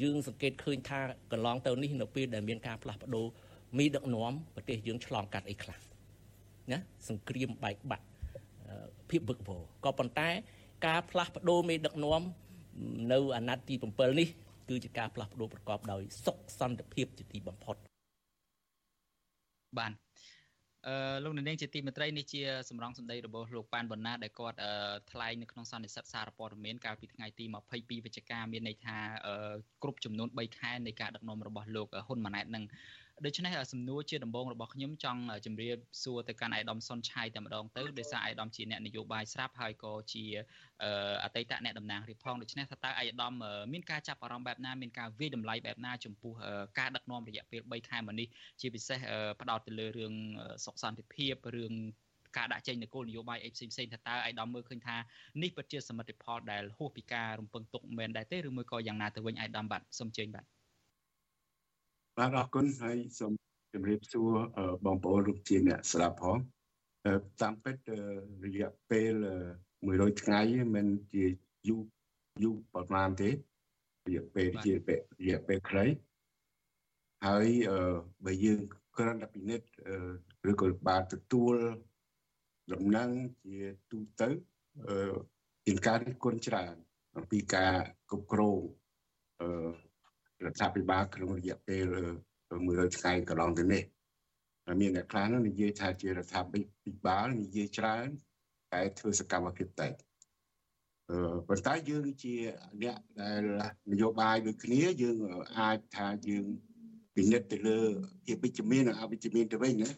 យើងសង្កេតឃើញថាកន្លងទៅនេះនៅពេលដែលមានការផ្លាស់ប្ដូរមីដឹកនាំប្រទេសយើងឆ្លងកាត់អីខ្លះ ណាសង្គ្រាមបែកបាក់ភាពវឹកវរក៏ប៉ុន្តែការផ្លាស់ប្ដូរមេដឹកនាំនៅអាណត្តិទី7នេះគឺជាការផ្លាស់ប្ដូរប្រកបដោយសុខសន្តិភាពជាទីបំផុតបានអឺលោកនាងជាទីមេត្រីនេះជាសម្រងសម្ដីរបស់លោកប៉ានបណ្ណាដែលគាត់ថ្លែងនៅក្នុងសន្និសីទសារព័ត៌មានកាលពីថ្ងៃទី22វិច្ឆិកាមានន័យថាគ្រប់ចំនួន3ខែនៃការដឹកនាំរបស់លោកហ៊ុនម៉ាណែតនឹងដូច្នេះសំណួរជាដំបូងរបស់ខ្ញុំចង់ជម្រាបសួរទៅកាន់អាយដាមសុនឆៃតែម្ដងទៅដោយសារអាយដាមជាអ្នកនយោបាយស្រាប់ហើយក៏ជាអតីតអ្នកតំណាងរាជផងដូច្នេះថាតើអាយដាមមានការចាប់អារម្មណ៍បែបណាមានការវិយតម្លៃបែបណាចំពោះការដឹកនាំរយៈពេល3ខែមកនេះជាពិសេសផ្ដោតទៅលើរឿងសុខសន្តិភាពរឿងការដាក់ចេញនូវគោលនយោបាយអីផ្សេងផ្សេងថាតើអាយដាមមើលឃើញថានេះពិតជាសមិទ្ធផលដែលហួសពីការរំពឹងទុកមែនដែរទេឬមួយក៏យ៉ាងណាទៅវិញអាយដាមបាទសូមជើញបាទ បាទអរគុណហើយសូមជម្រាបសួរបងប្អូនរូបជាអ្នកស្ដាប់ផងតាមពិតរយៈពេល100ថ្ងៃមិនជាយូរយូរប្រហែលទេរយៈពេលជារយៈពេលខ្លីហើយបើយើងគ្រាន់តែពិនិត្យឬក៏បានទទួលដំណឹងជាទូទៅមានការរិះគន់ច្រើនអំពីការគ្រប់គ្រង រដ្ឋាភិបាលក្នុងរយៈពេល100ថ្ងៃកន្លងទៅនេះមានអ្នកខ្លះនោះនិយាយថាជារដ្ឋាភិបាលនិយាយច្រើនតែធ្វើសកម្មភាពតែអឺប៉ុន្តែយើងជាអ្នកដែលនយោបាយដូចគ្នាយើងអាចថាយើងពិនិត្យទៅលើភាពវិជ្ជមាននិងអវិជ្ជមានទៅវិញណា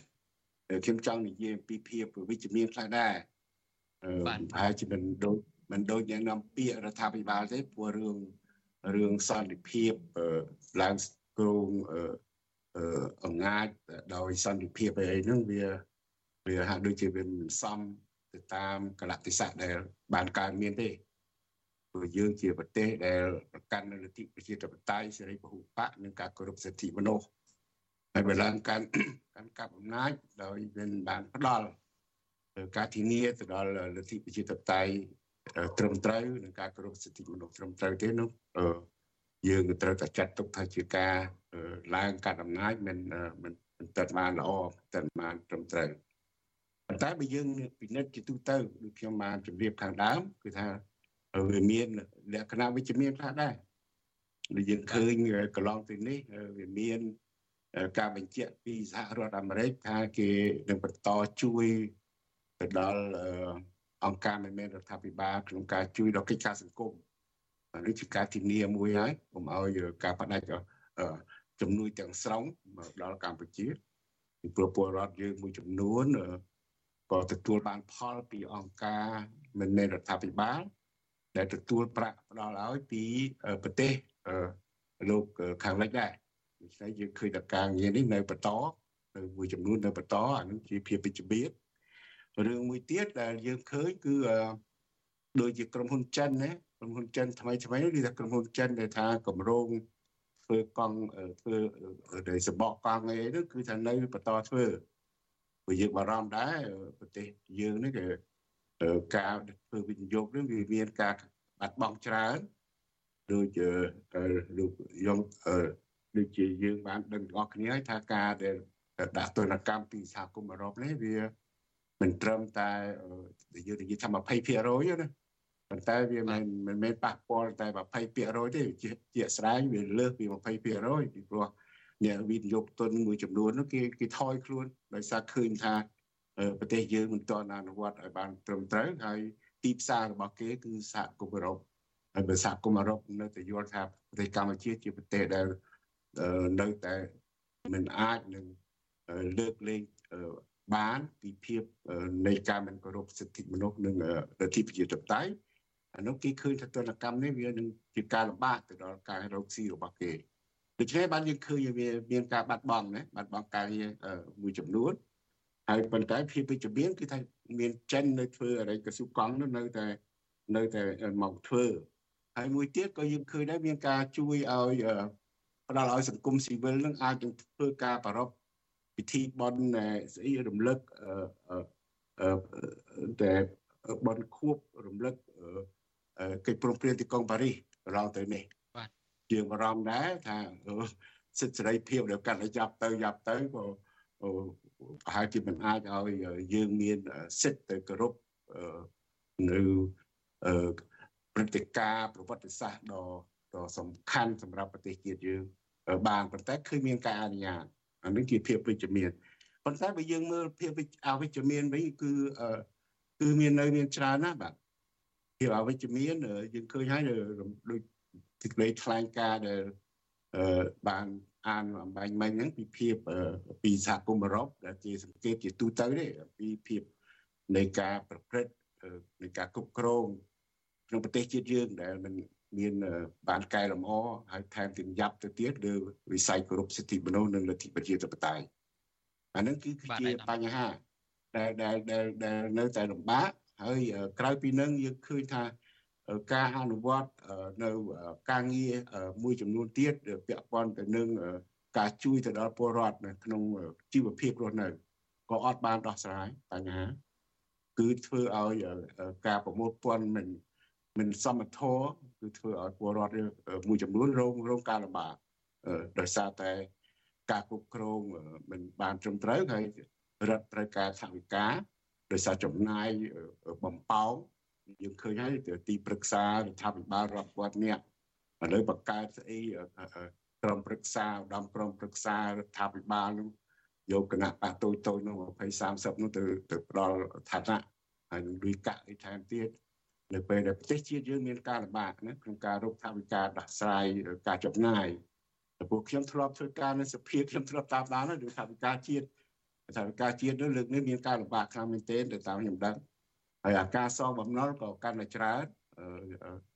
ខ្ញុំចង់និយាយអំពីភាពវិជ្ជមានខ្លះដែរអឺប្រហែលជាមិនដូចមិនដូចយ៉ាងនាំពាក្យរដ្ឋាភិបាលទេព្រោះរឿង រឿងសន្តិភាពឡើងគ្រងអំណាចដោយសន្តិភាពអីហ្នឹងវាវាហាក់ដូចជាវាមិនសមទៅតាមកលៈទេសៈដែលបានកើតមានទេព្រោះយើងជាប្រទេសដែលប្រកាន់នូវលទ្ធិប្រជាធិបតេយ្យសេរីពហុបកនិងការគោរពសិទ្ធិមនុស្សហើយបើឡើងកាន់កាន់កាប់អំណាចដោយមានបានផ្ដល់ការធានាទៅដល់លទ្ធិប្រជាធិបតេយ្យ ត្រឹមត្រូវនិងការគោរពសិទ្ធិមនុស្សត្រឹមត្រូវទេនោះយើងត្រូវតែចាត់ទុកថាជាការឡើងកាត់អំណាចមិនមិនមិនទៅបានល្អទៅបានត្រឹមត្រូវប៉ុន្តែបើយើងពិនិត្យជាទូទៅដូចខ្ញុំបានជម្រាបខាងដើមគឺថាវាមានលក្ខណៈវិជ្ជមានខ្លះដែរដូចយើងឃើញកន្លងទៅនេះវាមានការបញ្ជាក់ពីសហរដ្ឋអាមេរិកថាគេនឹងបន្តជួយទៅដល់ អង្គការមិនមែនរដ្ឋាភិបាលក្នុងការជួយដល់កិច្ចការសង្គមនេះជាការធានាមួយហើយកុំឲ្យការបដិសេធជំនួយទាំងស្រុងមកដល់កម្ពុជាពីព្រោះពលរដ្ឋយើងមួយចំនួនក៏ទទួលបានផលពីអង្គការមិនមែនរដ្ឋាភិបាលដែលទទួលប្រាក់ផ្ដល់ឲ្យពីប្រទេសលោកខាងលិចដែរដូច្នេះយើងឃើញថាការងារនេះនៅបន្តនៅមួយចំនួននៅបន្តអានឹងជាភាពវិជ្ជមាន រឿងមួយទៀតដែលយើងឃើញគឺដូចជាក្រុមហ៊ុនចិនណាក្រុមហ៊ុនចិនថ្មីថ្មីនេះគឺថាក្រុមហ៊ុនចិនដែលថាកម្រងធ្វើកង់ធ្វើដែលសបកកង់អីនោះគឺថានៅបន្តធ្វើព្រោះយើងបារម្ភដែរប្រទេសយើងនេះគឺការធ្វើវិនិយោគនេះវាមានការបាត់បង់ច្រើនដូចលោកយងដូចជាយើងបានដឹងទាំងអស់គ្នាថាការដែលដាក់ទណ្ឌកម្មពីសហគមន៍អឺរ៉ុបនេះវា មិនត្រឹមតែយើងនិយាយថា20%ណាប៉ុន្តែវាមិនមិនមែនប៉ះពាល់តែ20%ទេជាជាស្ដែងវាលើសពី20%ពីព្រោះអ្នកវិនិយោគទុនមួយចំនួននោះគេគេថយខ្លួនដោយសារឃើញថាប្រទេសយើងមិនទាន់អនុវត្តឲ្យបានត្រឹមត្រូវហើយទីផ្សាររបស់គេគឺសហគមន៍អឺរ៉ុបហើយបើសហគមន៍អឺរ៉ុបនៅតែយល់ថាប្រទេសកម្ពុជាជាប្រទេសដែលនៅតែមិនអាចនឹងលើកលែង បានពីភាពនៃការមិនគោរពសិទ្ធិមនុស្សនិងលទ្ធិប្រជាធិបតេយ្យអានោះគេឃើញថាទនកម្មនេះវានឹងជាការលំបាកទៅដល់ការរកស៊ីរបស់គេដូច្នេះបានយើងឃើញវាមានការបាត់បង់ណាបាត់បង់ការងារមួយចំនួនហើយប៉ុន្តែភាពវិជ្ជមានគឺថាមានចិននៅធ្វើអីកសុកង់នោះនៅតែនៅតែមកធ្វើហើយមួយទៀតក៏យើងឃើញដែរមានការជួយឲ្យផ្ដល់ឲ្យសង្គមស៊ីវិលនឹងអាចនឹងធ្វើការប្រារព្ធ ពិធីបន់ស្អីរំលឹកតែបន់ខួបរំលឹកកិច្ចព្រមព្រៀងទីក្រុងប៉ារីសកន្លងទៅនេះបាទយើងបារម្ភដែរថាសិទ្ធិសេរីភាពដែលកាន់តែយ៉ាប់ទៅយ៉ាប់ទៅក៏ប្រហែលជាមិនអាចឲ្យយើងមានសិទ្ធិទៅគោរពនៅព្រឹត្តិការណ៍ប្រវត្តិសាស្ត្រដ៏ដ៏សំខាន់សម្រាប់ប្រទេសជាតិយើងបានប៉ុន្តែឃើញមានការអនុញ្ញាត អានេះជាភាពវិជ្ជមានប៉ុន្តែបើយើងមើលភាពអវិជ្ជមានវិញគឺគឺមាននៅមានច្រើនណាស់បាទភាពអវិជ្ជមានយើងឃើញហើយដូចទីក្តីថ្លែងការណ៍ដែលបានអានអំបញ្ញមិញហ្នឹងពីភាពពីសហគមន៍អឺរ៉ុបដែលជាសង្កេតជាទូទៅទេពីភាពនៃការប្រព្រឹត្តនៃការគ្រប់គ្រងក្នុងប្រទេសជាតិយើងដែលมัน មានបានកែលម្អហើយថែមទាំងយ៉ាប់ទៅទៀតលើវិស័យគោរពសិទ្ធិមនុស្សនិងលទ្ធិប្រជាធិបតេយ្យអានឹងគឺជាបញ្ហាដែលដែលដែលដែលនៅតែលំបាកហើយក្រៅពីនឹងយើងឃើញថាការអនុវត្តនៅការងារមួយចំនួនទៀតពាក់ព័ន្ធទៅនឹងការជួយទៅដល់ពលរដ្ឋនៅក្នុងជីវភាពរស់នៅក៏អត់បានដោះស្រាយបញ្ហាគឺធ្វើឲ្យការប្រមូលពន្ធមិន មិនសមធម៌គឺធ្វើឲ្យពលរដ្ឋមួយចំនួនរងរងការលំបាកដោយសារតែការគ្រប់គ្រងមិនបានត្រឹមត្រូវហើយរដ្ឋត្រូវការថវិកាដោយសារចំណាយបំផោងយើងឃើញហើយទីប្រឹក្សារដ្ឋាភិបាលរាប់ពាន់នាក់ឥឡូវបង្កើតស្អីក្រុមប្រឹក្សាឧត្តមក្រុមប្រឹក្សារដ្ឋាភិបាលនោះយកគណៈបកតូចតូចនោះ20 30នោះទៅទៅផ្ដល់ឋានៈហើយនឹងលុយកាក់អីថែមទៀត នៅពេលដែលប្រទេសជាតិយើងមានការលំបាកណាក្នុងការរកថវិកាដោះស្រាយការចំណាយពួកខ្ញុំធ្លាប់ធ្វើការនៅសភាខ្ញុំធ្លាប់តាមដាននៅថវិកាជាតិថវិកាជាតិនោះលើកនេះមានការលំបាកខ្លាំងមែនទែនទៅតាមខ្ញុំដឹងហើយអាការសងបំណុលក៏កាន់តែច្រើន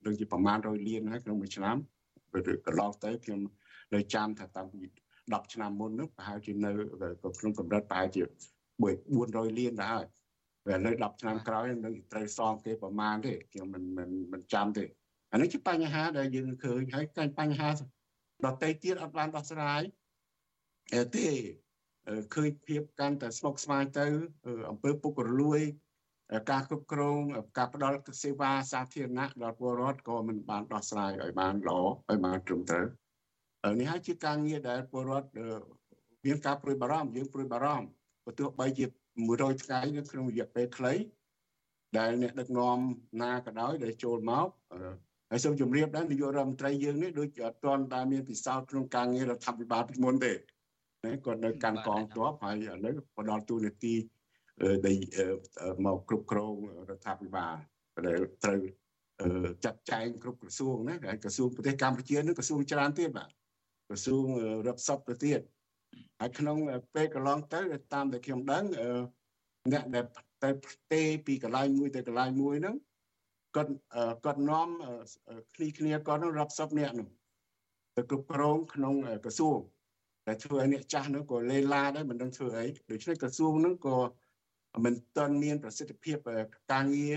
ដូចជាប្រមាណ100លានហើយក្នុងមួយឆ្នាំពេលកន្លងទៅខ្ញុំនៅចាំថាតាំងពី10ឆ្នាំមុននោះប្រហែលជានៅក្នុងកម្រិតប្រហែលជា400លានដែរហើយ ឥឡូវ10ឆ្នាំក្រោយនឹងត្រូវសងគេប្រមាណទេខ្ញុំមិនមិនមិនចាំទេអានេះជាបញ្ហាដែលយើងឃើញហើយកាញ់បញ្ហាដតេទៀតអត់បានដោះស្រាយទេឃើញភាពកាន់តែស្មុគស្មាញទៅអង្គើពុករលួយការគ្រប់គ្រងការផ្ដល់សេវាសាធារណៈដល់ពលរដ្ឋក៏មិនបានដោះស្រាយឲ្យបានល្អឲ្យបានត្រឹមត្រូវនេះហើយជាការងារដែលពលរដ្ឋមានការព្រួយបារម្ភយើងព្រួយបារម្ភបើទោះបីជា 100ថ្ងៃនៅក្នុងរយៈពេលខ្លីដែលអ្នកដឹកនាំណាក៏ដោយដែលចូលមកហើយសូមជម្រាបដែរនាយករដ្ឋមន្ត្រីយើងនេះដូចអត់ទាន់ដែលមានពិសោធន៍ក្នុងការងាររដ្ឋាភិបាលពីមុនទេណាគាត់នៅកាន់កងទ័ពហើយឥឡូវផ្ដល់ទូនាទីដែលមកគ្រប់គ្រងរដ្ឋាភិបាលដែលត្រូវចាត់ចែងគ្រប់ក្រសួងណាហើយក្រសួងប្រទេសកម្ពុជានឹងក្រសួងច្រើនទៀតបាទក្រសួងរាប់សិបទៅទៀត ហើយក្នុងពេលកន្លងទៅតាមដែលខ្ញុំដឹងអ្នកដែលទៅផ្ទេពីកន្លែងមួយទៅកន្លែងមួយហ្នឹងគាត់គាត់នាំគ្នាគ្នាគាត់នឹងរាប់សិបនាក់នោះទៅគ្រប់គ្រងក្នុងក្រសួងតែធ្វើឲ្យអ្នកចាស់នោះក៏លេឡាដែរមិនដឹងធ្វើអីដូច្នេះក្រសួងនោះក៏មិនទាន់មានប្រសិទ្ធភាពការងារ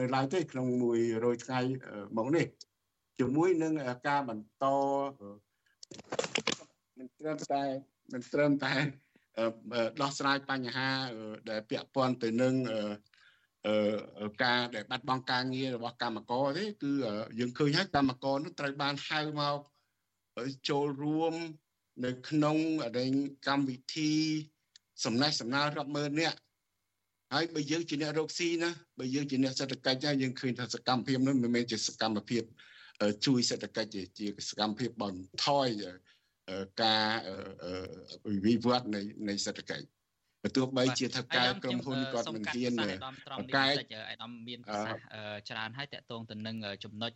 នៅឡើយទេក្នុង100ថ្ងៃមកនេះជាមួយនឹងការបន្ត មិនត្រឹមតែមិនត្រឹមតែដោះស្រាយបញ្ហាដែលពាក់ព័ន្ធទៅនឹងការដែលបាត់បង់ការងាររបស់កម្មករទេគឺយើងឃើញហើយកម្មករនោះត្រូវបានហៅមកចូលរួមនៅក្នុងកម្មវិធីសំណេះសំណាលរាប់ម៉ឺននាក់ហើយបើយើងជាអ្នករកស៊ីណាបើយើងជាអ្នកសេដ្ឋកិច្ចយើងឃើញថាសកម្មភាពនោះមិនមែនជាសកម្មភាពជួយសេដ្ឋកិច្ចទេជាសកម្មភាពបន្ថយ ការវិវត្តនៃនៃសេដ្ឋកិច្ចបើទោះបីជាថៅកែក្រុមហ៊ុនគាត់មិនហ៊ានបង្កើតអាដាមមានប្រសាសន៍ច្រើនហើយតកតងទៅនឹងចំណុច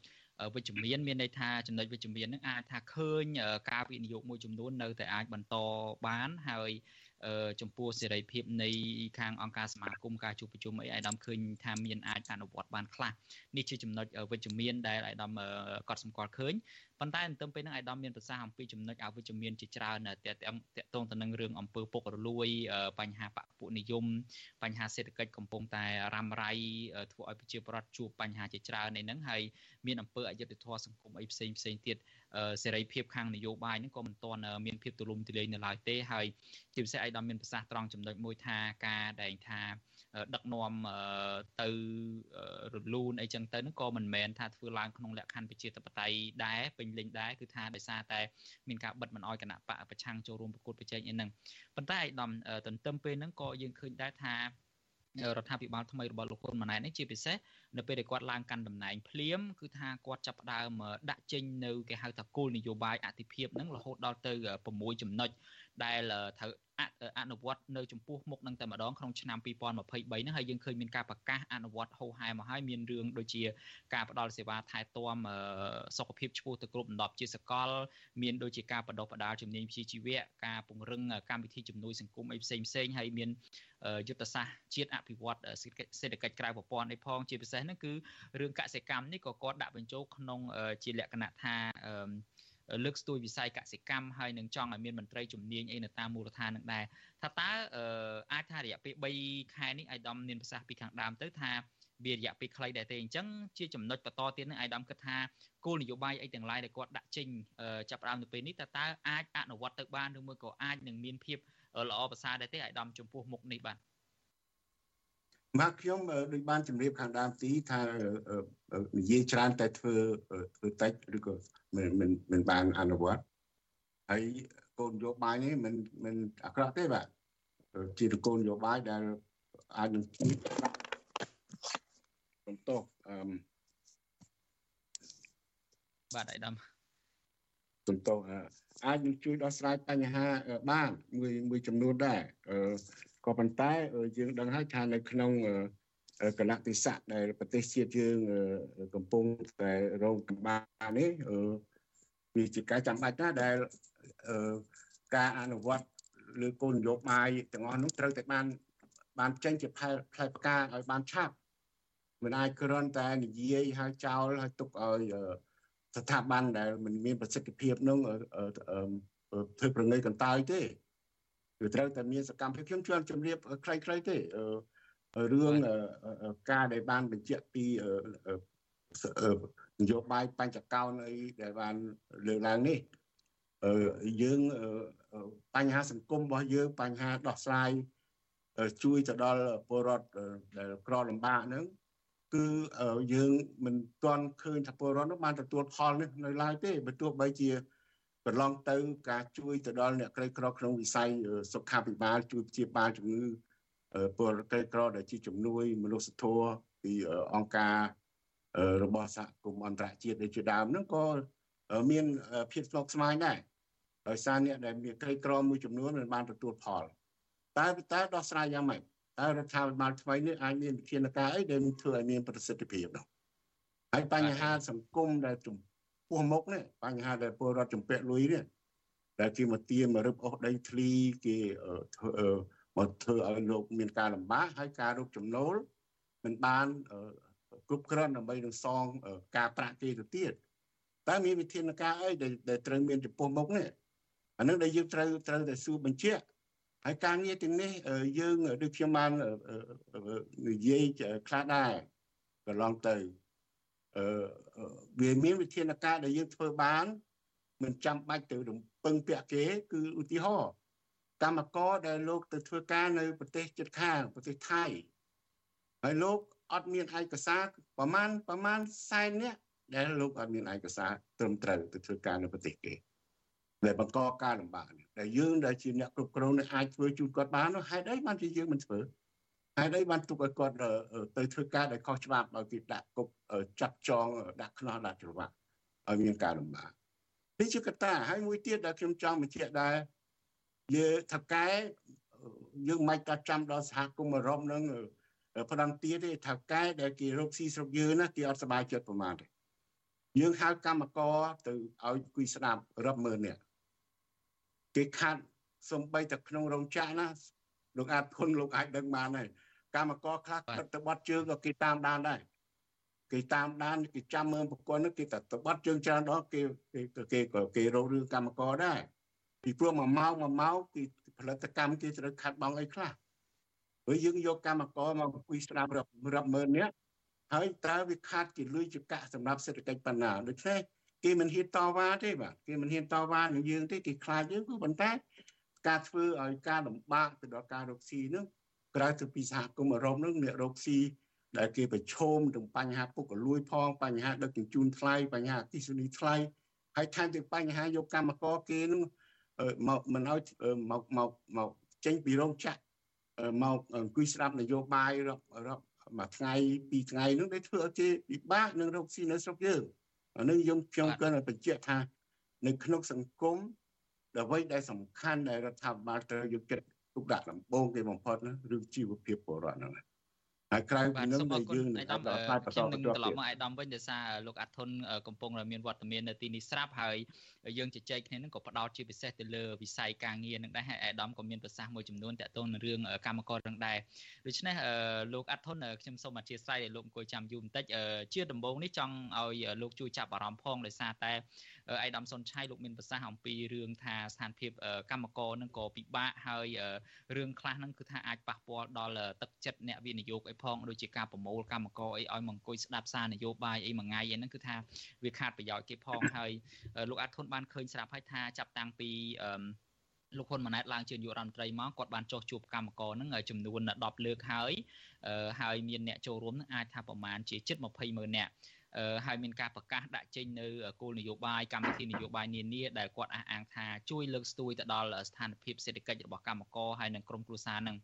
វិជ្ជមានមានន័យថាចំណុចវិជ្ជមាននឹងអាចថាឃើញការវិនិយោគមួយចំនួននៅតែអាចបន្តបានហើយចំពោះសេរីភាពនៃខាងអង្គការសមាគមការជួបប្រជុំអីអាយដាមឃើញថាមានអាចអនុវត្តបានខ្លះនេះជាចំណុចវិជ្ជមានដែលអាយដាមកត់សម្គាល់ឃើញ ប៉ុន្តែទន្ទឹមពេលហ្នឹងអាយដាមមានប្រសាសន៍អំពីចំណុចអវិជ្ជមានជាច្រើនតកតងទៅនឹងរឿងអំពើពុករលួយបញ្ហាបពុនិយមបញ្ហាសេដ្ឋកិច្ចកំពុងតែរ៉ាំរ៉ៃធ្វើឲ្យប្រជាពលរដ្ឋជួបបញ្ហាជាច្រើននៃហ្នឹងហើយមានអំពើអយុត្តិធម៌សង្គមអីផ្សេងផ្សេងទៀតសេរីភាពខាងនយោបាយហ្នឹងក៏មិនទាន់មានភាពទូលំទូលាយនៅឡើយទេហើយជាពិសេសឯកឧត្តមមានប្រសាសន៍ត្រង់ចំណុចមួយថាការដែលថា ដឹកនាំទៅរលូនអីចឹងទៅហ្នឹងក៏មិនមែនថាធ្វើឡើងក្នុងលក្ខខណ្ឌប្រជាធិបតេយ្យដែរពេញលេញដែរគឺថាដោយសារតែមានការបិទមិនអោយគណៈបកប្រឆាំងចូលរួមប្រកួតប្រជែងអីហ្នឹងប៉ុន្តែឯកឧត្តមទន្ទឹមពេលហ្នឹងក៏យើងឃើញដែរថារដ្ឋាភិបាលថ្មីរបស់លោកហ៊ុនម៉ាណែតនេះជាពិសេស នៅពេលដែលគាត់ឡើងកាន់តំណែងភ្លាមគឺថាគាត់ចាប់ផ្ដើមដាក់ចេញនៅគេហៅថាគោលនយោបាយអតិភិបហ្នឹងរហូតដល់ទៅ6ចំណុចដែលត្រូវអនុវត្តនៅចំពោះមុខនឹងតែម្ដងក្នុងឆ្នាំ2023ហ្នឹងហើយយើងឃើញមានការប្រកាសអនុវត្តហោហែមកហើយមានរឿងដូចជាការផ្ដល់សេវាថែទាំសុខភាពឆ្ពោះទៅគ្រប់ដណ្ដប់ជាសកល មានដូចជាការបណ្ដុះបណ្ដាលជំនាញវិជ្ជាជីវៈការពង្រឹងកម្មវិធីជំនួយសង្គមអីផ្សេងផ្សេងហើយមានយុទ្ធសាស្ត្រជាតិអភិវឌ្ឍសេដ្ឋកិច្ចក្រៅប្រព័ន្ធនេះផងជាពិសេសហ្នឹងគឺរឿងកសិកម្មនេះក៏គាត់ដាក់បញ្ចូលក្នុងជាលក្ខណៈថាលើកស្ទួយវិស័យកសិកម្មហើយនឹងចង់ឲ្យមានមន្ត្រីជំនាញអីនៅតាមមូលដ្ឋាននឹងដែរថាតើអាចថារយៈពេល3ខែនេះអាយដាមមានប្រសាសន៍ពីខាងដើមទៅថាវារយៈពេលខ្លីដែរទេអញ្ចឹងជាចំណុចបន្តទៀតនឹងអាយដាមគិតថាគោលនយោបាយអីទាំងឡាយដែលគាត់ដាក់ចេញចាប់ផ្ដើមនៅពេលនេះតើតើអាចអនុវត្តទៅបានឬមួយក៏អាចនឹងមានភាពល្អប្រសើរដែរទេអាយដាមចំពោះមុខនេះបាទ មកខ្ញុំដូចបានជម្រាបខាងដើមទីថានិយាយច្រើនតែធ្វើធ្វើតិចឬក៏មិនមិនមិនបានអនុវត្តហើយគោលនយោបាយនេះមិនមិនអាក្រក់ទេបាទជាគោលនយោបាយដែលអាចនឹងជួយបន្តអឺបាទអាយដាមបន្តអាចនឹងជួយដោះស្រាយបញ្ហាបានមួយមួយចំនួនដែរអឺ ក៏ប៉ុន្តែយើងដឹងហើយថានៅក្នុងកលៈទេសៈដែលប្រទេសជាតិយើងកំពុងតែរងកម្បានេះវាជាការចាំបាច់ណាស់ដែលការអនុវត្តលើគោលនយោបាយទាំងអស់នោះត្រូវតែបាន បានចេញជាផ្លែផ្លែផ្កាឲ្យបានឆាប់មិនអាចគ្រាន់តែនិយាយហើយចោលហើយទុកឲ្យស្ថាប័នដែលមិនមានប្រសិទ្ធភាពនោះធ្វើប្រងើយកន្តើយទេ គឺត្រូវតែមានសកម្មភាពខ្ញុំជួនជម្រាបខ្លីៗទេរឿងការដែលបានបញ្ជាក់ពីនយោបាយបញ្ចកោណអីដែលបានលើកឡើងនេះយើងបញ្ហាសង្គមរបស់យើងបញ្ហាដោះស្រាយជួយទៅដល់ពលរដ្ឋដែលក្រលំបាកហ្នឹងគឺយើងមិនទាន់ឃើញថាពលរដ្ឋនោះបានទទួលផលនេះនៅឡើយទេបើទោះបីជាក ន្លងទៅការជួយទៅដល់អ្នកក្រីក្រក្នុងវិស័យសុខាភិបាលជួយព្យាបាលជំងឺពលក្រីក្រដែលជាជំនួយមនុស្សធម៌ពីអង្គការរបស់សហគមន៍អន្តរជាតិដូចជាដើមហ្នឹងក៏មានភាពស្មុគស្មាញដែរដោយសារអ្នកដែលមានក្រីក្រមួយចំនួនមិនបានទទួលផលតែតើដោះស្រាយយ៉ាងម៉េចតើរដ្ឋាភិបាលថ្មីនេះអាចមានវិធានការអីដែលធ្វើឲ្យមានប្រសិទ្ធភាពនោះហើយបញ្ហាសង្គមដែលចំ ពោះមុខនេះបញ្ហាដែលពលរដ្ឋចំពាក់លុយនេះដែលគេមកទាមមករឹបអូសដីធ្លីគេធ្វើមកធ្វើឲ្យលោកមានការលំបាកហើយការរកចំណូលមិនបានគ្រប់គ្រាន់ដើម្បីនឹងសងការប្រាក់គេទៅទៀតតែមានវិធានការអីដែលត្រូវមានចំពោះមុខនេះអានឹងដែលយើងត្រូវត្រូវតែសួរបញ្ជាក់ហើយការងារទាំងនេះយើងដូចខ្ញុំបាននិយាយខ្លះដែរកន្លងទៅអឺ វាមានវិធានការដែលយើងធ្វើបានមិនចាំបាច់ទៅរំពឹងពាក់គេគឺឧទាហរណ៍កម្មករដែលលោកទៅធ្វើការនៅប្រទេសជិតខាងប្រទេសថៃហើយលោកអត់មានឯកសារប្រមាណប្រមាណសែននេះដែលលោកអត់មានឯកសារត្រឹមត្រូវទៅធ្វើការនៅប្រទេសគេដែលបង្កការលំបាកនេះដែលយើងដែលជាអ្នកគ្រប់គ្រងនឹងអាចធ្វើជូនគាត់បាននោះហេតុអីបានជាយើងមិនធ្វើ ហេតុអីបានទុកឲ្យគាត់ទៅធ្វើការដែលខុសច្បាប់ឲ្យគេដាក់គុកចាប់ចងដាក់ខ្នោះដាក់ច្រវាក់ឲ្យមានការលំបាកនេះជាកត្តាហើយមួយទៀតដែលខ្ញុំចង់បញ្ជាក់ដែរយើងថកែយើងមិនក៏ចាំដល់សហគមន៍អឺរ៉ុបនឹងផ្ដន្ទាទេថកែដែលគេរកស៊ីស្រុកយើងណាគេអត់សប្បាយចិត្តប្រមាណទេយើងហៅកម្មករទៅឲ្យគួយស្ដាប់រាប់ម៉ឺននាក់គេខាត់សំបីតែក្នុងរោងចក្រណាលោកអាចធនលោកអាចដឹងបានហើយ កម្មករខ្លះទឹកទៅបាត់ជើងក៏គេតាមដានដែរគេតាមដានគេចាំមើលប្រព័ន្ធនោះគេទៅទៅបាត់ជើងច្រើនដល់គេគេគេក៏គេរករឿងកម្មករដែរពីព្រោះមួយម៉ោងមួយម៉ោងគេផលិតកម្មគេត្រូវខាត់បងអីខ្លះព្រោះយើងយកកម្មករមកអង្គុយស្ដាប់រាប់រាប់ម៉ឺននាក់ហើយតើវាខាត់ជាលុយចកាសម្រាប់សេដ្ឋកិច្ចបណ្ណាដូច្នេះគេមិនហ៊ានតវ៉ាទេបាទគេមិនហ៊ានតវ៉ានឹងយើងទេគេខ្លាចយើងគឺប៉ុន្តែការធ្វើឲ្យការលំបាកទៅដល់ការរកស៊ីនោះ ក្រៅទៅពីសហគមន៍អឺរ៉ុបនោះអ្នករកស៊ីដែលគេប្រឈមនឹងបញ្ហាពុករលួយផងបញ្ហាដឹកជញ្ជូនថ្លៃបញ្ហាអគិសនីថ្លៃហើយថែមទាំងបញ្ហាយកកម្មករគេនឹងមកមិនឲ្យមកមកមកចេញពីរោងចក្រមកអង្គុយស្ដាប់នយោបាយរាប់រាប់មួយថ្ងៃពីរថ្ងៃនោះដែលធ្វើឲ្យគេពិបាកនឹងរកស៊ីនៅស្រុកយើងអានេះខ្ញុំខ្ញុំគាត់បញ្ជាក់ថា នៅក្នុងសង្គមអ្វីដែលសំខាន់ដែលរដ្ឋាភិបាលត្រូវយកចិត្ត ទុកដាក់ដំបូងគេបំផុតណារឿងជីវភាពពលរដ្ឋហ្នឹងហើយក្រៅពីនោះដែលយើងនឹងដល់ផ្នែកបន្តបន្តត្រឡប់មកអាយដាមវិញដោយសារលោកអាត់ធុនកំពុងតែមានវត្តមាននៅទីនេះស្រាប់ហើយយើងជជែកគ្នានឹងក៏ផ្ដោតជាពិសេសទៅលើវិស័យការងារនឹងដែរហើយអាយដាមក៏មានប្រសាសន៍មួយចំនួនតាក់ទងនឹងរឿងកម្មករនឹងដែរដូច្នេះលោកអាត់ធុនខ្ញុំសូមអធិស្ឋានឲ្យលោកអង្គុយចាំយូរបន្តិចជាដំបូងនេះចង់ឲ្យលោកជួយចាប់អារម្មណ៍ផងដោយសារតែ អៃដាមសុនឆៃលោកមានប្រសាសន៍អំពីរឿងថាស្ថានភាពកម្មករនឹងក៏ពិបាកហើយរឿងខ្លះហ្នឹងគឺថាអាចប៉ះពាល់ដល់ទឹកចិត្តអ្នកវិនិយោគអីផងដូចជាការប្រមូលកម្មករអីឲ្យមកអង្គុយស្ដាប់សារនយោបាយអីមួយថ្ងៃអីហ្នឹងគឺថាវាខាតប្រយោជន៍គេផងហើយលោកអាត់ធុនបានឃើញស្រាប់ហើយថាចាប់តាំងពីអឺលោកហ៊ុនម៉ាណែតឡើងជានាយករដ្ឋមន្ត្រីមកគាត់បានចោះជួបកម្មករនឹងចំនួន10លើកហើយហើយមានអ្នកចូលរួមនឹងអាចថាប្រមាណជាជិត20ម៉ឺនអ្នក ហើយមានការប្រកាសដាក់ចេញនៅគោលនយោបាយកម្មវិធីនយោបាយនានាដែលគាត់អះអាងថាជួយលើកស្ទួយទៅដល់ស្ថានភាពសេដ្ឋកិច្ចរបស់កម្មករហើយនិងក្រុមគ្រួសារនឹង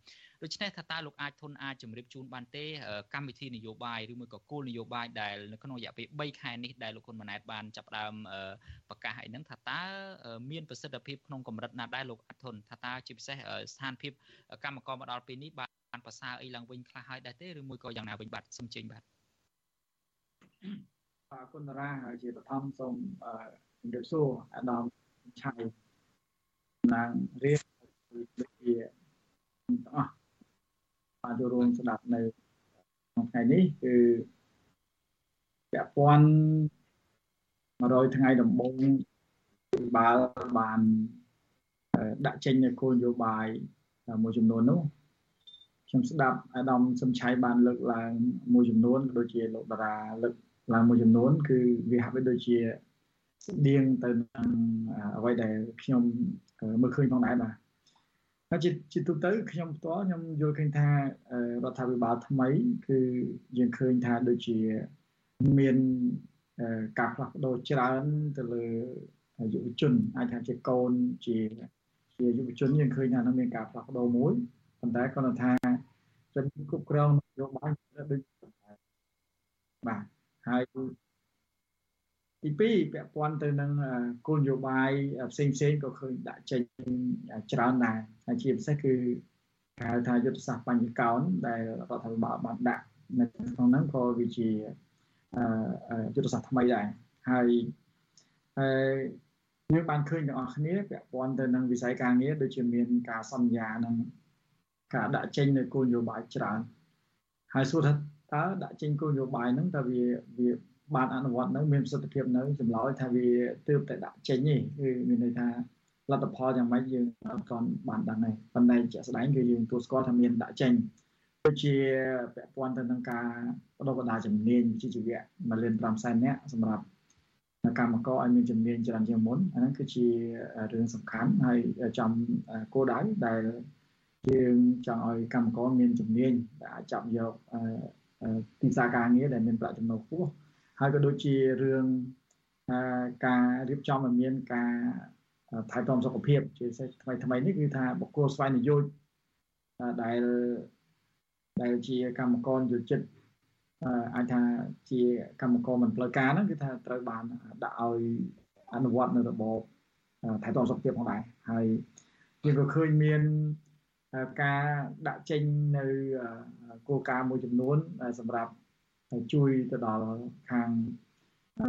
ដូច្នេះថាតើលោកអាចធនអាចជម្រាបជូនបានទេកម្មវិធីនយោបាយឬមួយក៏គោលនយោបាយដែលនៅក្នុងរយៈពេល3ខែនេះដែលលោកហ៊ុនម៉ាណែតបានចាប់ផ្ដើមប្រកាសឲ្យនឹងថាតើមានប្រសិទ្ធភាពក្នុងកម្រិតណាដែរលោកអាត់ធនថាតើជាពិសេសស្ថានភាពកម្មករមកដល់ពេលនេះបានប្រសើរអីឡើងវិញខ្លះហើយដែរទេឬមួយក៏យ៉ាងណាវិញបាទសូមចេញបាទ បាទគុណតារាហើយជាបឋមសូមជម្រាបសួរអាដាមឆៃណាងរៀបដូចជាទាំងអស់បានចូលរួមស្ដាប់នៅក្នុងថ្ងៃនេះគឺពាក់ព័ន្ធ100ថ្ងៃដំបូងបើបានដាក់ចេញនៅគោលនយោបាយមួយចំនួននោះខ្ញុំស្ដាប់អាដាមសំឆៃបានលើកឡើងមួយចំនួនដូចជាលោកតារាលើក ឡើងមួយចំនួន គឺវាហាក់បីដូចជាស្តៀងទៅនឹងអ្វីដែលខ្ញុំមើលឃើញផងដែរបាទហើយជាជាទូទៅខ្ញុំផ្ទាល់ខ្ញុំយល់ឃើញថារដ្ឋាភិបាលថ្មី គឺយើងឃើញថាដូចជាមានការផ្លាស់ប្ដូរច្រើនទៅលើយុវជនអាចថាជាកូនជាជាយុវជនយើងឃើញថានឹងមានការផ្លាស់ប្ដូរមួយប៉ុន្តែគាត់ថាជំនាញគ្រប់គ្រងនយោបាយដូចបាទ ហើយទី2ពាក់ព័ន្ធទៅនឹងគោលនយោបាយផ្សេងផ្សេងក៏ឃើញដាក់ចេញច្រើនដែរហើយជាពិសេសគឺគេហៅថាយុទ្ធសាស្ត្របញ្ញកោនដែលរដ្ឋាភិបាលបានដាក់នៅក្នុងហ្នឹងក៏វាជាយុទ្ធសាស្ត្រថ្មីដែរហើយហើយយើងបានឃើញទាំងអស់គ្នាពាក់ព័ន្ធទៅនឹងវិស័យការងារដូចជាមានការសន្យានឹងការដាក់ចេញនៅគោលនយោបាយច្រើនហើយសួរថា តើដាក់ចេញគោលនយោបាយហ្នឹងតើវាវាបានអនុវត្តនៅមានប្រសិទ្ធភាពនៅចម្លើយថាវាទើបតែដាក់ចេញទេគឺមានន័យថាលទ្ធផលយ៉ាងម៉េចយើងអត់ទាន់បានដឹងទេប៉ុន្តែជាក់ស្ដែងគឺយើងទទួលស្គាល់ថាមានដាក់ចេញដូចជាពាក់ព័ន្ធទៅនឹងការបដិបដាជំនាញវិជ្ជាជីវៈ1លាន5សែននាក់សម្រាប់កម្មករឲ្យមានជំនាញច្រើនជាងមុនអាហ្នឹងគឺជារឿងសំខាន់ហើយចំគោលដៅដែលយើងចង់ឲ្យកម្មករមានជំនាញដែលអាចចាប់យក ទីផ្សារការងារដែលមានប្រាក់ចំណូលខ្ពស់ហើយក៏ដូចជារឿងការរៀបចំឲ្យមានការថែទាំសុខភាពជាពិសេសថ្មីថ្មីនេះគឺថាបុគ្គលស្វ័យនយោជដែលដែលជាកម្មករយោជិតអាចថាជាកម្មករមិនផ្លូវការហ្នឹងគឺថាត្រូវបានដាក់ឲ្យអនុវត្តនៅរបបថែទាំសុខភាពផងដែរហើយយើងក៏ឃើញមាន ការដាក់ចេញនៅគោលការណ៍មួយចំនួនសម្រាប់ជួយទៅដល់ខាង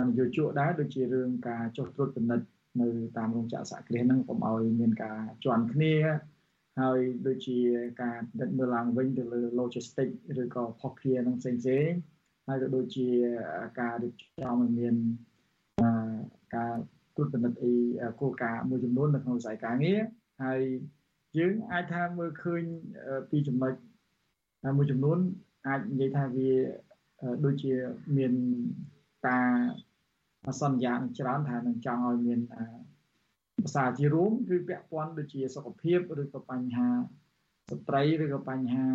នយោជកដែរដូចជារឿងការចុះត្រួតពិនិត្យនៅតាមរោងចក្រសហគ្រាសហ្នឹងកុំឲ្យមានការជន់គ្នាហើយដូចជាការដឹកមើលឡើងវិញទៅលើ logistic ឬក៏ផុសភារនឹងផ្សេងផ្សេងហើយក៏ដូចជាការរៀបចំឲ្យមានការត្រួតពិនិត្យអីគោលការណ៍មួយចំនួននៅក្នុងវិស័យការងារហើយ យើងអាចថាមើលឃើញពីចំណុចមួយចំនួនអាចនិយាយថាវាដូចជាមានការសន្យាច្រើនថានឹងចង់ឲ្យមានភាសាជារួមគឺពាក់ព័ន្ធដូចជាសុខភាពឬក៏បញ្ហាស្ត្រីឬក៏បញ្ហា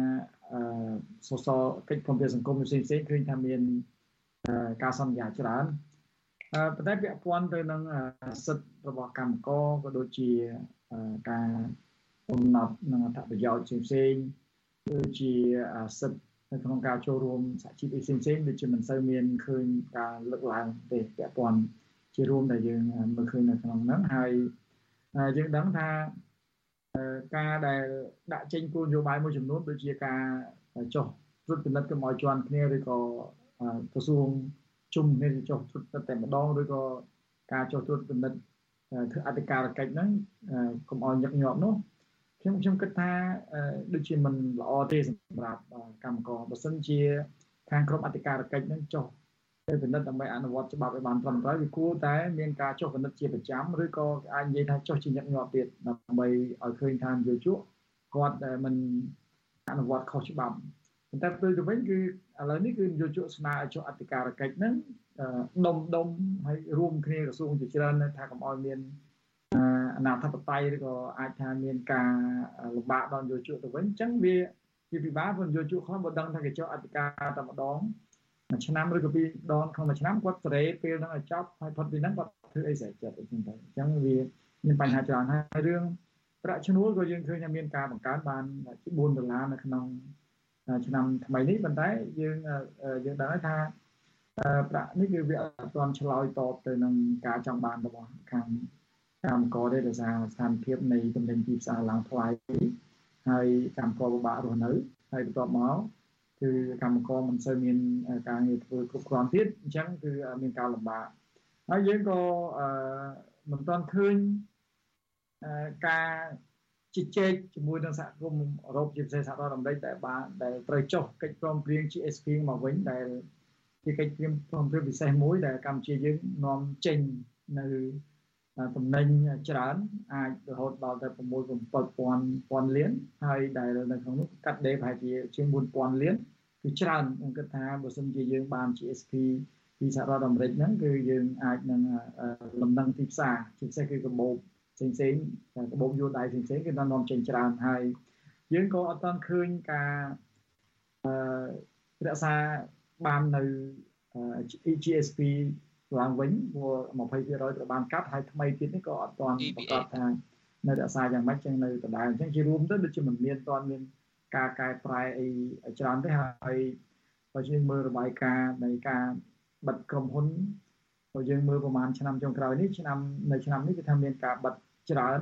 សសរកិច្ចព្រមព្រៀងសង្គមផ្សេងផ្សេងឃើញថាមានការសន្យាច្រើនប៉ុន្តែពាក់ព័ន្ធទៅនឹងសិទ្ធិរបស់កម្មករក៏ដូចជាការ កំណត់នឹងអត្ថប្រយោជន៍ផ្សេងៗដូចជាសិទ្ធិនៅក្នុងការចូលរួមសហជីពផ្សេងផ្សេងដូចជាមិនសូវមានឃើញការលើកឡើងទេពាក់ព័ន្ធជារួមដែលយើងមើលឃើញនៅក្នុងហ្នឹងហើយយើងដឹងថាការដែលដាក់ចេញគោលនយោបាយមួយចំនួនដូចជាការចុះត្រួតពិនិត្យកុំឲ្យជន់គ្នាឬក៏ក្រសួងជុំគ្នាចុះត្រួតពិនិត្យតែម្ដងឬក៏ការចុះត្រួតពិនិត្យធ្វើអធិការកិច្ចហ្នឹងកុំឲ្យញឹកញាប់នោះ ខ្ញុំខ្ញុំគិតថាដូចជាមិនល្អទេសម្រាប់កម្មករបើសិនជាខាងក្រុមអធិការកិច្ចហ្នឹងចុះទៅពិនិត្យដើម្បីអនុវត្តច្បាប់ឲ្យបានត្រឹមត្រូវវាគួរតែមានការចុះពិនិត្យជាប្រចាំឬក៏អាចនិយាយថាចុះជាញឹកញាប់ទៀតដើម្បីឲ្យឃើញថានយោជកគាត់មិនអនុវត្តខុសច្បាប់ប៉ុន្តែផ្ទុយទៅវិញគឺឥឡូវនេះគឺនយោជកស្នើឲ្យចុះអធិការកិច្ចហ្នឹងដុំដុំហើយរួមគ្នាក្រសួងជាច្រើនថាកុំឲ្យមាន អនាធិបតេយ្យឬក៏អាចថាមានការលំបាកដល់នយោជកទៅវិញអញ្ចឹងវាវាពិបាកព្រោះនយោជកខ្លះបើដឹងថាគេចុះអធិការតែម្ដងមួយឆ្នាំឬក៏ពីរដងក្នុងមួយឆ្នាំគាត់សេរីពេលហ្នឹងឲ្យចប់ហើយផុតពីហ្នឹងគាត់ធ្វើអីស្រេចចិត្តអញ្ចឹងទៅអញ្ចឹងវាមានបញ្ហាច្រើនហើយរឿងប្រាក់ឈ្នួលក៏យើងឃើញថាមានការបង្កើនបានជា4ដុល្លារនៅក្នុងឆ្នាំថ្មីនេះប៉ុន្តែយើងយើងដឹងថាប្រាក់នេះគឺវាអត់ទាន់ឆ្លើយតបទៅនឹងការចង់បានរបស់ខាង កម្មករទេដោយសារស្ថានភាពនៃទំនិញទីផ្សារឡើងថ្លៃហើយកម្មករពិបាករស់នៅហើយបន្ទាប់មកគឺកម្មករមិនសូវមានការងារធ្វើគ្រប់គ្រាន់ទៀតអញ្ចឹងគឺមានការលំបាកហើយយើងក៏អឺមិនទាន់ឃើញការជជែកជាមួយនឹងសហគមន៍អឺរ៉ុបជាពិសេសសហរដ្ឋអាមេរិកដែលបានដែលត្រូវចុះកិច្ចព្រមព្រៀង GSP មកវិញដែលជាកិច្ចព្រមព្រៀងពិសេសមួយដែលកម្ពុជាយើងនាំចេញនៅ តំណែងច្រើនអាចរហូតដល់ទៅ6 7000លានហើយដែលនៅក្នុងនោះកាត់ដេរប្រហែលជាជាង4000លានគឺច្រើនខ្ញុំគិតថាបើសិនជាយើងបាន GSP ពីសហរដ្ឋអាមេរិកហ្នឹងគឺយើងអាចនឹងលំនឹងទីផ្សារជាពិសេសគឺកាបូបផ្សេងផ្សេងកាបូបយួរដៃផ្សេងផ្សេងគឺ đang នាំចេញច្រើនហើយយើងក៏អត់ទាន់ឃើញការអឺរក្សាបាននៅ GSP ឡើងវិញព្រោះ20%ត្រូវបានកាត់ហើយថ្មីទៀតនេះក៏អត់ទាន់ប្រកាសថានៅរក្សាយ៉ាងម៉េចចឹងនៅដដែលអញ្ចឹងជារួមទៅដូចជាមិនមានទាន់មានការកែប្រែអីច្រើនទេហើយបើយើងមើលរបាយការណ៍នៃការបិទក្រុមហ៊ុនបើយើងមើលប្រហែលឆ្នាំចុងក្រោយនេះឆ្នាំនៅឆ្នាំនេះគឺថាមានការបិទច្រើន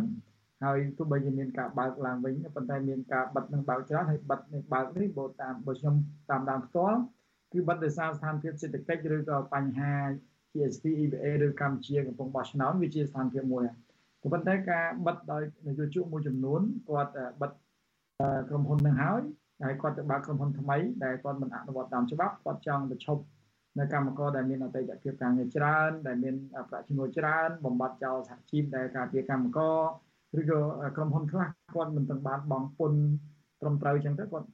ហើយទោះបីជាមានការបើកឡើងវិញប៉ុន្តែមានការបិទនឹងបើកច្រើនហើយបិទនេះបើកនេះបើតាមបើខ្ញុំតាមដានផ្ទាល់គឺបិទដោយសារស្ថានភាពសេដ្ឋកិច្ចឬក៏បញ្ហា GSP EBA ឬកម្ពុជាកំពុងបោះឆ្នោតវាជាស្ថានភាពមួយក៏ប៉ុន្តែការបិទដោយនយោជកមួយចំនួនគាត់បិទក្រុមហ៊ុននឹងហើយហើយគាត់ទៅបើកក្រុមហ៊ុនថ្មីដែលគាត់មិនអនុវត្តតាមច្បាប់គាត់ចង់ទៅឈប់នៅកម្មករដែលមានអតីតភាពការងារច្រើនដែលមានប្រាក់ចំណូលច្រើនបំបត្តិចោលសហជីពដែលការពារកម្មករឬក៏ក្រុមហ៊ុនខ្លះគាត់មិនទាំងបានបង់ពន្ធ ត្រឹមត្រូវអញ្ចឹងទៅគាត់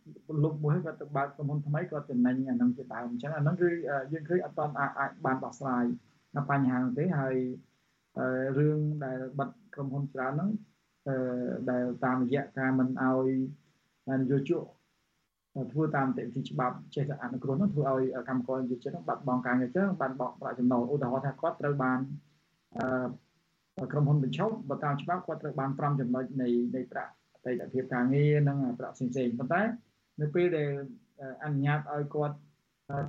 លុបមួយគាត់ទៅបើកក្រុមហ៊ុនថ្មីគាត់ចំណេញអានឹងជាដើមអញ្ចឹងអានឹងគឺយើងឃើញអត់ទាន់អាចបានដោះស្រាយនៅបញ្ហានោះទេហើយរឿងដែលបិទក្រុមហ៊ុនច្រើនហ្នឹងដែលតាមរយៈការមិនអោយនយោជកធ្វើតាមនីតិច្បាប់ចេះតែអនុគ្រោះនោះធ្វើឲ្យកម្មករយុជិតបាត់បង់ការងារចឹងបានបោកប្រាក់ចំណូលឧទាហរណ៍ថាគាត់ត្រូវបានអឺក្រុមហ៊ុនបញ្ឈប់បើតាមច្បាប់គាត់ត្រូវបាន5ចំណុចនៃនៃប្រាក់អ តីតភាពការងារនិងប្រាក់ផ្សេងផ្សេងប៉ុន្តែនៅពេលដែលអនុញ្ញាតឲ្យគាត់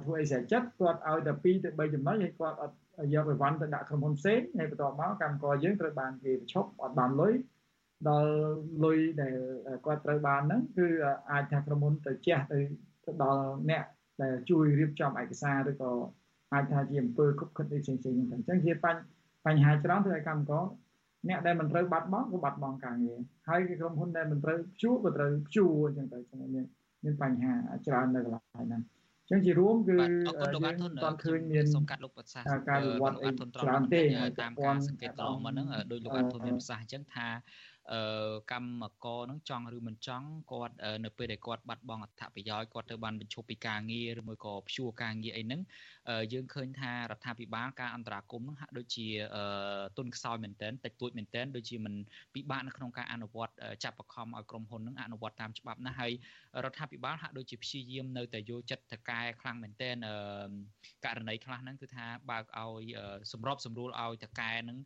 ធ្វើអីស្រេចចិត្តគាត់ឲ្យតែ2ទៅ3ចំណុចហើយគាត់អត់យកអីវ៉ាន់ទៅដាក់ក្រុមហ៊ុនផ្សេងហើយបន្ទាប់មកកម្មករយើងត្រូវបានគេបញ្ឈប់អត់បានលុយដល់លុយដែលគាត់ត្រូវបានហ្នឹងគឺអាចថាក្រុមហ៊ុនទៅជះទៅទៅដល់អ្នកដែលជួយរៀបចំឯកសារឬក៏អាចថាជាអំពើគប់ខិតអីផ្សេងៗហ្នឹងអញ្ចឹងជាបញ្ហាច្រើនធ្វើឲ្យកម្មករ អ្នកដែលមិនត្រូវបាត់បង់ក៏បាត់បង់ការងារហើយក្រុមហ៊ុនដែលមិនត្រូវព្យួរក៏ត្រូវព្យួរអញ្ចឹងទៅមានមានបញ្ហាច្រើននៅកន្លែងហ្នឹងអញ្ចឹងជារួមគឺយើងមិនទាន់ឃើញមានសូមកាត់លោកប្រសាសន៍ការវិវត្តអីច្រើនទេតាមការសង្កេតកន្លងមកហ្នឹងដោយលោកអាធនមានប្រសាសន៍អញ្ចឹងថាអឺ កម្មករនឹងចង់ឬមិនចង់គាត់នៅពេលដែលគាត់បាត់បង់អត្ថប្រយោជន៍គាត់ទៅបានបញ្ឈប់ពីការងារឬមួយក៏ព្យួរការងារអីហ្នឹងយើងឃើញថារដ្ឋាភិបាលការអន្តរាគមន៍ហ្នឹងហាក់ដូចជាទុនខ្សោយមែនទែនតិចតួចមែនទែនដូចជាមិនពិបាកនៅក្នុងការអនុវត្តចាប់បខំឲ្យក្រុមហ៊ុនហ្នឹងអនុវត្តតាមច្បាប់ណាហើយរដ្ឋាភិបាលហាក់ដូចជាព្យាយាមនៅតែយកចិត្តតកែខ្លាំងមែនទែនករណីខ្លះហ្នឹងគឺថាបើកឲ្យសម្របសម្រួលឲ្យតកែហ្នឹង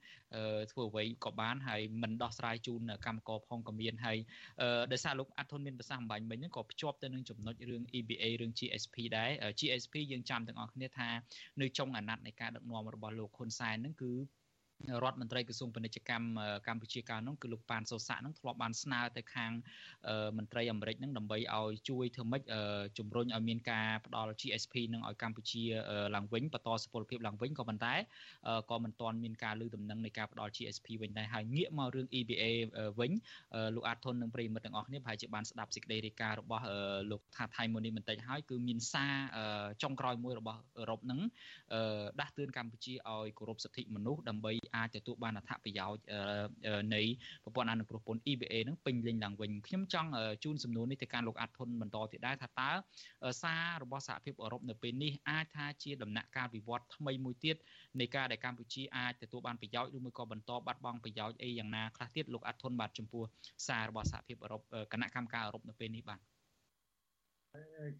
ធ្វើអ្វីក៏បានហើយមិនដោះស្រាយជូនកម្មករផងក៏មានហើយដោយសារលោកអាត់ធុនមានប្រសាសន៍អំបញ្ញមិញហ្នឹងក៏ភ្ជាប់ទៅនឹងចំណុចរឿង EBA រឿង GSP ដែរ GSP យើងចាំទាំងអស់គ្នាថានៅចុងអាណត្តិនៃការដឹកនាំរបស់លោកហ៊ុនសែនហ្នឹងគឺ រដ្ឋមន្ត្រីក្រសួងពាណិជ្ជកម្មកម្ពុជាកាលនោះគឺលោកប៉ានសូសាក់នឹងធ្លាប់បានស្នើទៅខាងមន្ត្រីអាមេរិកនឹងដើម្បីឲ្យជួយធ្វើម៉េចជំរុញឲ្យមានការផ្ដល់ GSP នឹងឲ្យកម្ពុជាឡើងវិញបន្តសុពលភាពឡើងវិញក៏ប៉ុន្តែក៏មិនទាន់មានការលើកដំណឹងនៃការផ្ដល់ GSP វិញដែរហើយងាកមករឿង EBA វិញលោកអាតធុននិងប្រិមិត្តទាំងអស់គ្នាប្រហែលជាបានស្ដាប់សេចក្តីរាយការណ៍របស់លោកថាថៃមុននេះបន្តិចហើយគឺមានសារចុងក្រោយមួយរបស់អឺរ៉ុបនឹងដាស់តឿនកម្ពុជាឲ្យគោរពសិទ្ធិមនុស្សដើម្បីអាចទទួលបានអត្ថប្រយោជន៍នៃប្រព័ន្ធអនុគ្រោះពន្ធ EBA នឹងពេញលេញឡើងវិញខ្ញុំចង់ជូនសំណួរនេះទៅកាន់លោកអាត់ធុនបន្តទៀតដែរថាតើសាររបស់សហភាពអឺរ៉ុបនៅពេលនេះអាចថាជាដំណាក់កាលវិវត្តថ្មីមួយទៀតនៃការដែលកម្ពុជាអាចទទួលបានប្រយោជន៍ឬមួយក៏បន្តបាត់បង់ប្រយោជន៍អីយ៉ាងណាខ្លះទៀតលោកអាត់ធុនបាទចំពោះសាររបស់សហភាពអឺរ៉ុបគណៈកម្មការអឺរ៉ុបនៅពេលនេះបាទ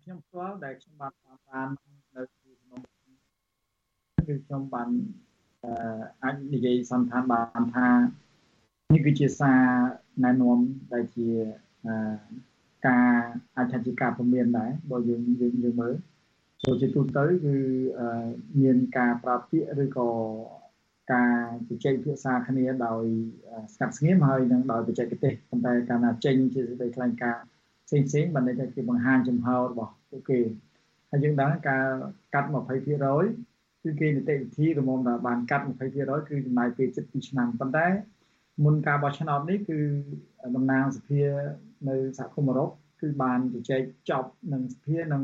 ខ្ញុំផ្ទាល់ដែលខ្ញុំបានតាមដាននៅក្នុងគឺខ្ញុំបាន អាចនិយាយសន្និដ្ឋានបានថានេះគឺជាសារណែនាំដែលជាការអាចថាជាការពមៀនដែរបើយើងយើងយើងមើលចូលជាទូទៅគឺមានការប្រាប់ពាក្យឬក៏ការជជែកភាសាគ្នាដោយស្កាត់ស្ងៀមហើយនឹងដោយបច្ចេកទេសប៉ុន្តែកាលណាចេញជាសេចក្តីថ្លែងការណ៍ផ្សេងផ្សេងបានន័យថាជាបង្ហាញចំហរបស់ពួកគេហើយយើងដឹងការកាត់20% គឺគេនីតិវិធីរមុំថាបានកាត់20%គឺចំណាយពេលជិត2ឆ្នាំប៉ុន្តែមុនការបោះឆ្នោតនេះគឺតំណាងសភានៅសហគមន៍អឺរ៉ុបគឺបានជជែកចប់នឹងសភានឹង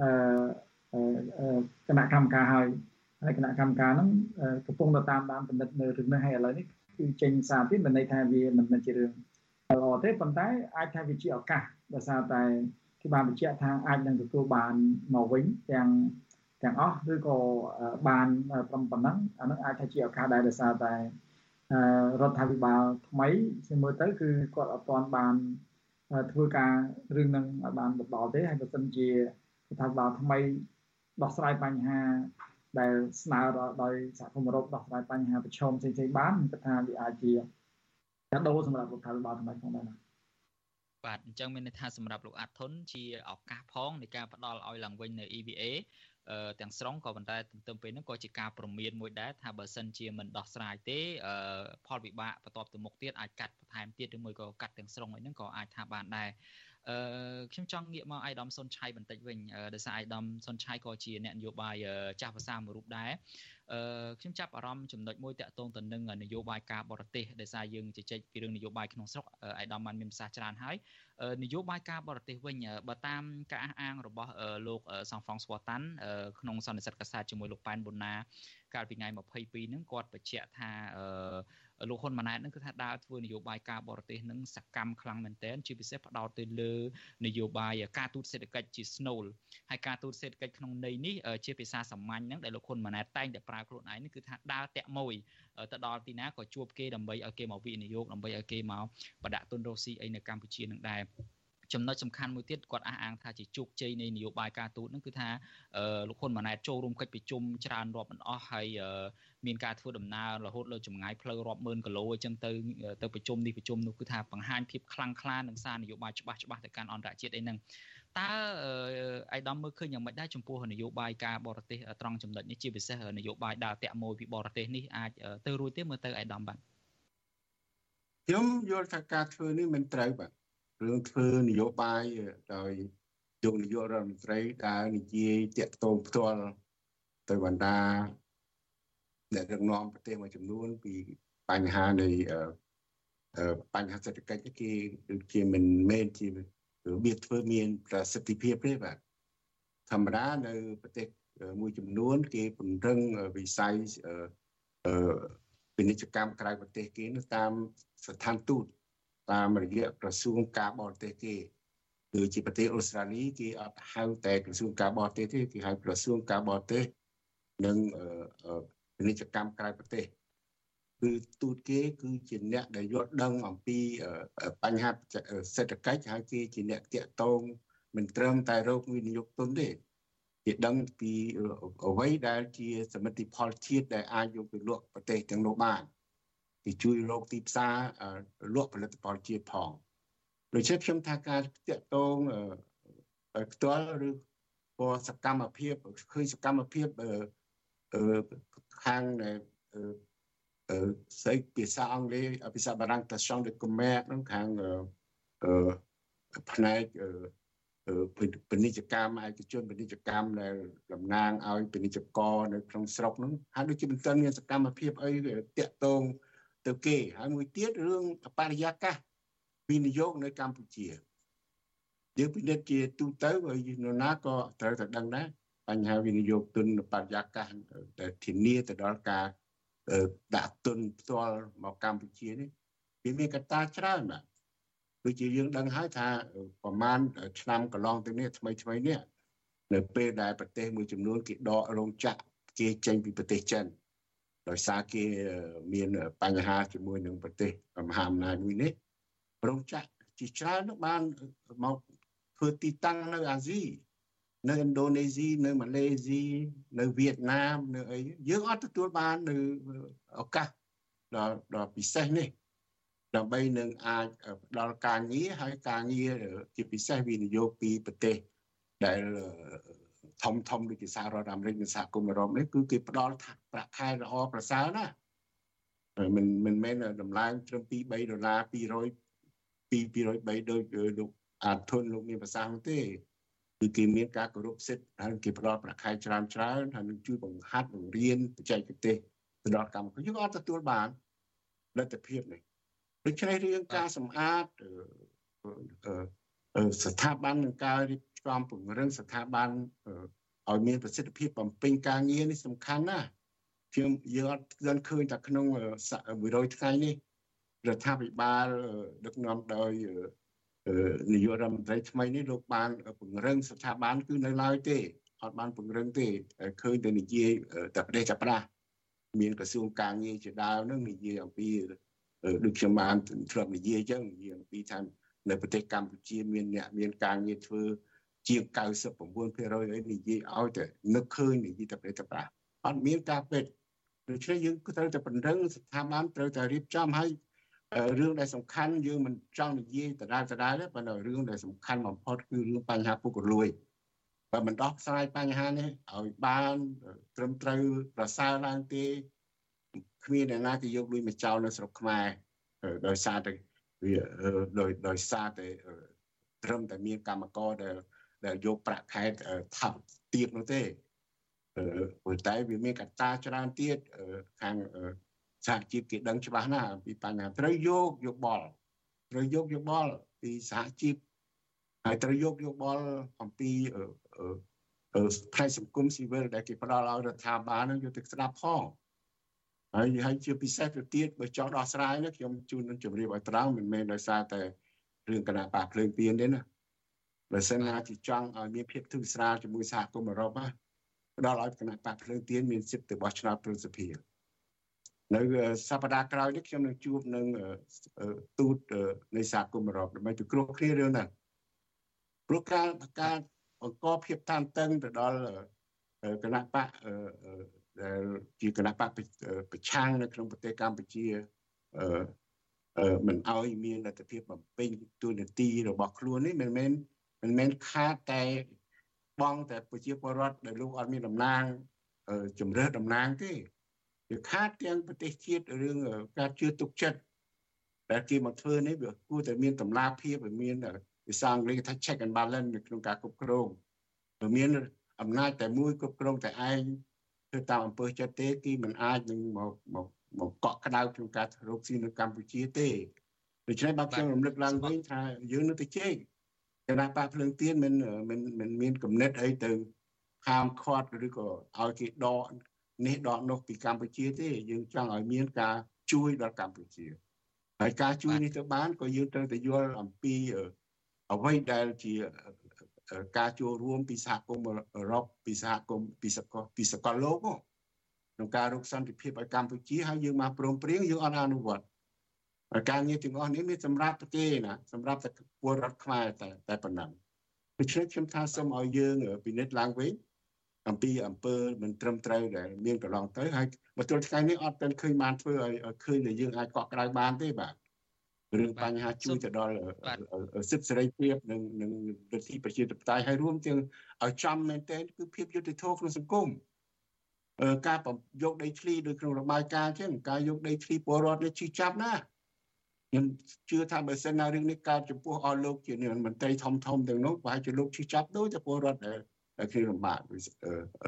អឺគណៈកម្មការហើយហើយគណៈកម្មការហ្នឹងកំពុងតាមដានពិនិត្យនៅរឿងនេះហើយឥឡូវនេះគឺចេញសារទៀតមិនន័យថាវាមិនមែនជារឿងល្អទេប៉ុន្តែអាចថាវាជាឱកាសដោយសារតែគេបានបញ្ជាក់ថាអាចនឹងទទួលបានមកវិញទាំង ទាំងអស់ឬក៏បានត្រឹមប៉ុណ្ណឹងអានឹងអាចថាជាឱកាសដែរដោយសារតែរដ្ឋាភិបាលថ្មីខ្ញុំមើលទៅគឺគាត់អត់ទាន់បានធ្វើការរឿងនឹងឲ្យបានទៅដល់ទេហើយបើសិនជារដ្ឋាភិបាលថ្មីដោះស្រាយបញ្ហាដែលស្នើដោយសហគមន៍អឺរ៉ុបដោះស្រាយបញ្ហាប្រឈមផ្សេងៗបានគឺថាវាអាចជាកាដូសម្រាប់រដ្ឋាភិបាលថ្មីផងដែរបាទអញ្ចឹងមានន័យថាសម្រាប់លោកអាត់ធុនជាឱកាសផងនៃការផ្ដល់ឲ្យឡើងវិញនៅ EVA ទាំងស្រុងក៏ប៉ុន្តែទន្ទឹមពេលហ្នឹងក៏ជាការប្រមានមួយដែរថាបើសិនជាមិនដោះស្រាយទេផលវិបាកបន្ទាប់ទៅមុខទៀតអាចកាត់បន្ថែមទៀតឬមួយក៏កាត់ទាំងស្រុងអីហ្នឹងក៏អាចថាបានដែរអឺខ្ញុំចង់ងាកមកអាយដាមសុនឆៃបន្តិចវិញដោយសារអាយដាមសុនឆៃក៏ជាអ្នកនយោបាយចាស់ភាសាមួយរូបដែរអឺខ្ញុំចាប់អារម្មណ៍ចំណុចមួយតាក់ទងទៅនឹងនយោបាយការបរទេសដោយសារយើងជជែកពីរឿងនយោបាយក្នុងស្រុកអាយដាមបានមានប្រសាសន៍ច្រើនហើយ នយោបាយការបរទេសវិញបើតាមការអះអាងរបស់លោកសង្ហ្វ្រង់ស្វតាន់ក្នុងសន្និសីទកាសែតជាមួយលោកប៉ែនប៊ុនណាកាលពីថ្ងៃ22ហ្នឹងគាត់បញ្ជាក់ថាលោកហ៊ុនម៉ាណែតនឹងគឺថាដើរធ្វើនយោបាយការបរទេសនឹងសកម្មខ្លាំងមែនទែនជាពិសេសផ្ដោតទៅលើនយោបាយការទូតសេដ្ឋកិច្ចជាស្នូលហើយការទូតសេដ្ឋកិច្ចក្នុងន័យនេះជាភាសាសាមញ្ញហ្នឹងដែលលោកហ៊ុនម៉ាណែតតែងតែប្រើខ្លួនឯងនេះគឺថាដើរតាក់មួយ ទៅដល់ទីណាក៏ជួបគេដើម្បីឲ្យគេមកវិនិយោគដើម្បីឲ្យគេមកបដាក់ទុនរស់ស៊ីអីនៅកម្ពុជានឹងដែរចំណុចសំខាន់មួយទៀតគាត់អះអាងថាជាជោគជ័យនៃនយោបាយការទូតហ្នឹងគឺថាលោកហ៊ុនម៉ាណែតចូលរួមកិច្ចប្រជុំច្រើនរាប់មិនអស់ហើយមានការធ្វើដំណើររហូតលើចម្ងាយផ្លូវរាប់ម៉ឺនគីឡូអញ្ចឹងទៅទៅប្រជុំនេះប្រជុំនោះគឺថាបង្ហាញភាពខ្លាំងក្លានិងសារនយោបាយច្បាស់ច្បាស់ទៅកាន់អន្តរជាតិអីហ្នឹង តើអៃដាមមើលឃើញយ៉ាងម៉េចដែរចំពោះនយោបាយការបរទេសត្រង់ចំណុចនេះជាពិសេសនយោបាយដើរតាក់មួយពីបរទេសនេះអាចទៅរួចទេមើលទៅអៃដាមបាទខ្ញុំយល់ថាការធ្វើនេះមិនត្រូវបាទរឿងធ្វើនយោបាយដោយយកនាយករដ្ឋមន្ត្រីដែលនិយាយតាក់ទងផ្ទាល់ទៅបណ្ដាអ្នកដឹកនាំប្រទេសមួយចំនួនពីបញ្ហានៃបញ្ហាសេដ្ឋកិច្ចគេគឺជាមិនមែនជា របៀបធ្វើមានប្រសិទ្ធភាពទេបាទធម្មតានៅប្រទេសមួយចំនួន គេពង្រឹងវិស័យពាណិជ្ជកម្មក្រៅប្រទេសគេនៅតាមស្ថានទូតតាមរយៈក្រសួងការបរទេសគេគឺជាប្រទេសអូស្ត្រាលីគេអត់ហៅតែក្រសួងការបរទេសទេគេហៅក្រសួងការបរទេសនិងពាណិជ្ជកម្មក្រៅប្រទេស គឺទូតគេគឺជាអ្នកដែលយល់ដឹងអំពីបញ្ហាសេដ្ឋកិច្ចហើយគេជាអ្នកតាក់ទងមិនត្រឹមតែរោគវិនិយោគទុនទេគេដឹងពីអ្វីដែលជាសមិទ្ធផលជាតិដែលអាចយកទៅលក់ប្រទេសទាំងនោះបានគេជួយរកទីផ្សារលក់ផលិតផលជាតិផងដូច្នេះខ្ញុំថាការតាក់ទងផ្ទាល់ឬក៏សកម្មភាពឃើញសកម្មភាពខាងអឺ ស្អីភាសាអង់គ្លេសភាសាបារាំងតា champ de commerce ហ្នឹងខាងអឺផ្នែកអឺពាណិជ្ជកម្មឯកជនពាណិជ្ជកម្មដែលតំណាងឲ្យពាណិជ្ជករនៅក្នុងស្រុកហ្នឹងហើយដូចជាមិនទាន់មានសកម្មភាពអីតាក់ទងទៅគេហើយមួយទៀតរឿងបរិយាកាសវិនិយោគនៅកម្ពុជាយើងពិនិត្យជាទូទៅហើយនរណាក៏ត្រូវតែដឹងដែរបញ្ហាវិនិយោគទុនបរិយាកាសដែលធានាទៅដល់ការ ដាក់ទុនផ្ទាល់មកកម្ពុជានេះវាមានកត្តាច្រើនបាទដូចជាយើងដឹងហើយថាប្រហែលឆ្នាំកន្លងទៅនេះថ្មីថ្មីនេះនៅពេលដែលប្រទេសមួយចំនួនគេដករោងចក្រគេចេញពីប្រទេសចិនដោយសារគេមានបញ្ហាជាមួយនឹងប្រទេសមហាអំណាចមួយនេះរោងចក្រជាច្រើនបានមកធ្វើទីតាំងនៅអាស៊ី នៅឥណ្ឌូនេស៊ីនៅម៉ាឡេស៊ីនៅវៀតណាមនៅអីយើងអត់ទទួលបាននៅឱកាសដ៏ដ៏ពិសេសនេះដើម្បីនឹងអាចផ្ដល់ការងារហើយការងារជាពិសេសវិនិយោគពីប្រទេសដែលធំធំដូចជាសហរដ្ឋអាមេរិកនិងសហគមន៍អឺរ៉ុបនេះគឺគេផ្ដល់ប្រាក់ខែល្អប្រសើរណាមិនមិនមែនតម្លើងត្រឹមពី3ដុល្លារ200ពី203ដូចលោកអាធុនលោកមានប្រសាសន៍ទេ គឺគេមានការគោរពសិទ្ធិហើយគេផ្ដល់ប្រាក់ខែច្រើនច្រើនហើយនឹងជួយបង្ហាត់បង្រៀនបច្ចេកទេសទៅដល់កម្មករយើងអត់ទទួលបានលទ្ធភាពនេះដូច្នេះរឿងការសម្អាតស្ថាប័ននឹងការរៀបចំពង្រឹងស្ថាប័នឲ្យមានប្រសិទ្ធភាពបំពេញការងារនេះសំខាន់ណាស់ខ្ញុំយើងអត់ឃើញឃើញតែក្នុង100ថ្ងៃនេះរដ្ឋាភិបាលដឹកនាំដោយ នាយករដ្ឋមន្ត្រីថ្មីនេះលោកបានពង្រឹងស្ថាប័នគឺនៅឡើយទេអត់បានពង្រឹងទេឃើញតែនិយាយតែប្រទេសចាប់ប្រាស់មានក្រសួងការងារជាដើមនឹងនិយាយអំពីដូចខ្ញុំបានធ្លាប់និយាយអញ្ចឹងនិយាយអំពីថានៅប្រទេសកម្ពុជាមានអ្នកមានការងារធ្វើជាង99%អីនិយាយឲ្យតែនឹកឃើញនិយាយតែប្រទេសប្រាស់អត់មានការពេទ្យដូច្នេះយើងគឺត្រូវតែពង្រឹងស្ថាប័នត្រូវតែរៀបចំឲ្យ រឿងដែលសំខាន់យើងមិនចង់និយាយដដែលដដែលទេប៉ុន្តែរឿងដែលសំខាន់បំផុតគឺរឿងបញ្ហាពុករលួយបើមិនដោះស្រាយបញ្ហានេះឲ្យបានត្រឹមត្រូវប្រសើរឡើងទេគ្មានអ្នកណាគេយកលុយមកចោលនៅស្រុកខ្មែរដោយសារតែវាដោយដោយសារតែត្រឹមតែមានកម្មករដែលដែលយកប្រាក់ខែថប់ទៀតនោះទេប៉ុន្តែវាមានកត្តាច្រើនទៀតខាង សហជីពគេដឹងច្បាស់ណាស់ពីបញ្ហាត្រូវយកយោបល់ត្រូវយកយោបល់ពីសហជីពហើយត្រូវយកយោបល់អំពីផ្នែកសង្គមស៊ីវិលដែលគេផ្ដល់ឲ្យរដ្ឋាភិបាលនឹងយកទៅស្ដាប់ផងហើយហើយជាពិសេសទៅទៀតបើចង់ដោះស្រាយនេះខ្ញុំជូននឹងជម្រាបឲ្យត្រង់មិនមែនដោយសារតែរឿងគណៈបាភ្លើងទៀនទេណាបើសិនណាជាចង់ឲ្យមានភាពធូរស្រាលជាមួយសហគមន៍អឺរ៉ុបណាផ្ដល់ឲ្យគណៈបាភ្លើងទៀនមានសិទ្ធិទៅបោះឆ្នោតប្រសិទ្ធភាព នៅសប្តាហ៍ក្រោយនេះខ្ញុំនឹងជួបនឹងទូតនៃសហគមន៍អឺរ៉ុបដើម្បីពិគ្រោះគ្នារឿងហ្នឹងព្រោះការការបង្កភាពតានតឹងទៅដល់គណៈបកដែលជាគណៈបកប្រឆាំងនៅក្នុងប្រទេសកម្ពុជាអឺមិនអោយមានលទ្ធភាពបំពេញទូនាទីរបស់ខ្លួននេះមិនមែនមិនមែនខាតតែបងតែប្រជាពលរដ្ឋដែលលោកអត់មានតំណាងជំរឿតំណាងទេ វាខាតទាំងប្រទេសជាតិរឿងការជឿទុកចិត្តដែលគេមកធ្វើនេះវាគួរតែមានតម្លាភាពវាមានភាសាអង់គ្លេសថា check and balance នៅក្នុងការគ្រប់គ្រងវាមានអំណាចតែមួយគ្រប់គ្រងតែឯងធ្វើតាមអំពើចិត្តទេគឺมันអាចនឹងមកមកមកកក់ក្ដៅក្នុងការរកស៊ីនៅកម្ពុជាទេដូច្នេះបាទខ្ញុំរំលឹកឡើងវិញថាយើងនៅតែជែកគណៈបកភ្លើងទៀនមិនមិនមិនមានគំនិតអីទៅហាមឃាត់ឬក៏ឲ្យគេដក នេះដកនោះពីកម្ពុជាទេយើងចង់ឲ្យមានការជួយដល់កម្ពុជាហើយការជួយនេះទៅបានក៏យើងត្រូវតែយល់អំពីអ្វីដែលជាការចូលរួមពីសហគមន៍អឺរ៉ុបពីសហគមន៍ពីសកលពីសកលលោកក្នុងការរកសន្តិភាពឲ្យកម្ពុជាហើយយើងមកព្រមព្រៀងយើងអត់អនុវត្តការងារទាំងអស់នេះមានសម្រាប់ប្រទេសណាសម្រាប់តែពលរដ្ឋខ្មែរតែតែប៉ុណ្ណឹងដូច្នេះខ្ញុំថាសូមឲ្យយើងពិនិត្យឡើងវិញ អំពីអង្គើមិនត្រឹមត្រូវដែលមានកន្លងទៅហើយមកទល់ថ្ងៃនេះអត់ទាន់ឃើញបានធ្វើឲ្យឃើញដែលយើងអាចកក់ក្ដៅបានទេបាទរឿងបញ្ហាជួយទៅដល់សិទ្ធិសេរីភាពនិងនិងលទ្ធិប្រជាធិបតេយ្យហើយរួមទាំងឲ្យចំមែនទែនគឺភាពយុត្តិធម៌ក្នុងសង្គមការយកដីធ្លីដោយក្នុងរបាយការណ៍អញ្ចឹងការយកដីធ្លីពលរដ្ឋនេះជិះចាប់ណាខ្ញុំជឿថាបើសិនណារឿងនេះកើតចំពោះអស់លោកជាមន្ត្រីធំធំទាំងនោះប្រហែលជាលោកជិះចាប់ដូចតែពលរដ្ឋដែល គ្នាលំបាក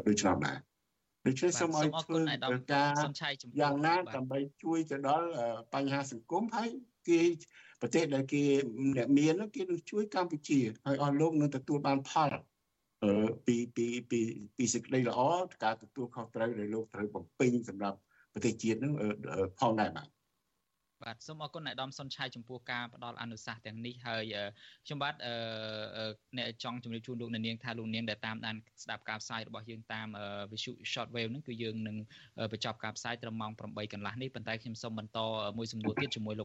ដូចឆ្នាំដែរដូច្នេះសូមឲ្យធ្វើការយ៉ាងណាដើម្បីជួយទៅដល់បញ្ហាសង្គមហើយគេប្រទេសដែលគេអ្នកមានគេនឹងជួយកម្ពុជាហើយអស់លោកនឹងទទួលបានផលពីពីពីពីសេចក្តីល្អការទទួលខុសត្រូវដែលលោកត្រូវបំពេញសម្រាប់ប្រទេសជាតិនឹងផងដែរបាទ បាទសូមអរគុណអ្នកដំសុនឆៃចំពោះការផ្ដល់អនុសាសន៍ទាំងនេះហើយខ្ញុំបាទអ្នកចង់ជម្រាបជូនលោកនាងថាលោកនាងដែលតាមដានស្ដាប់ការផ្សាយរបស់យើងតាម Visual Short Wave ហ្នឹងគឺយើងនឹងបញ្ចប់ការផ្សាយត្រឹមម៉ោង8កន្លះនេះប៉ុន្តែខ្ញុំសូមបន្តមួយសំណួរទៀតជាមួយលោក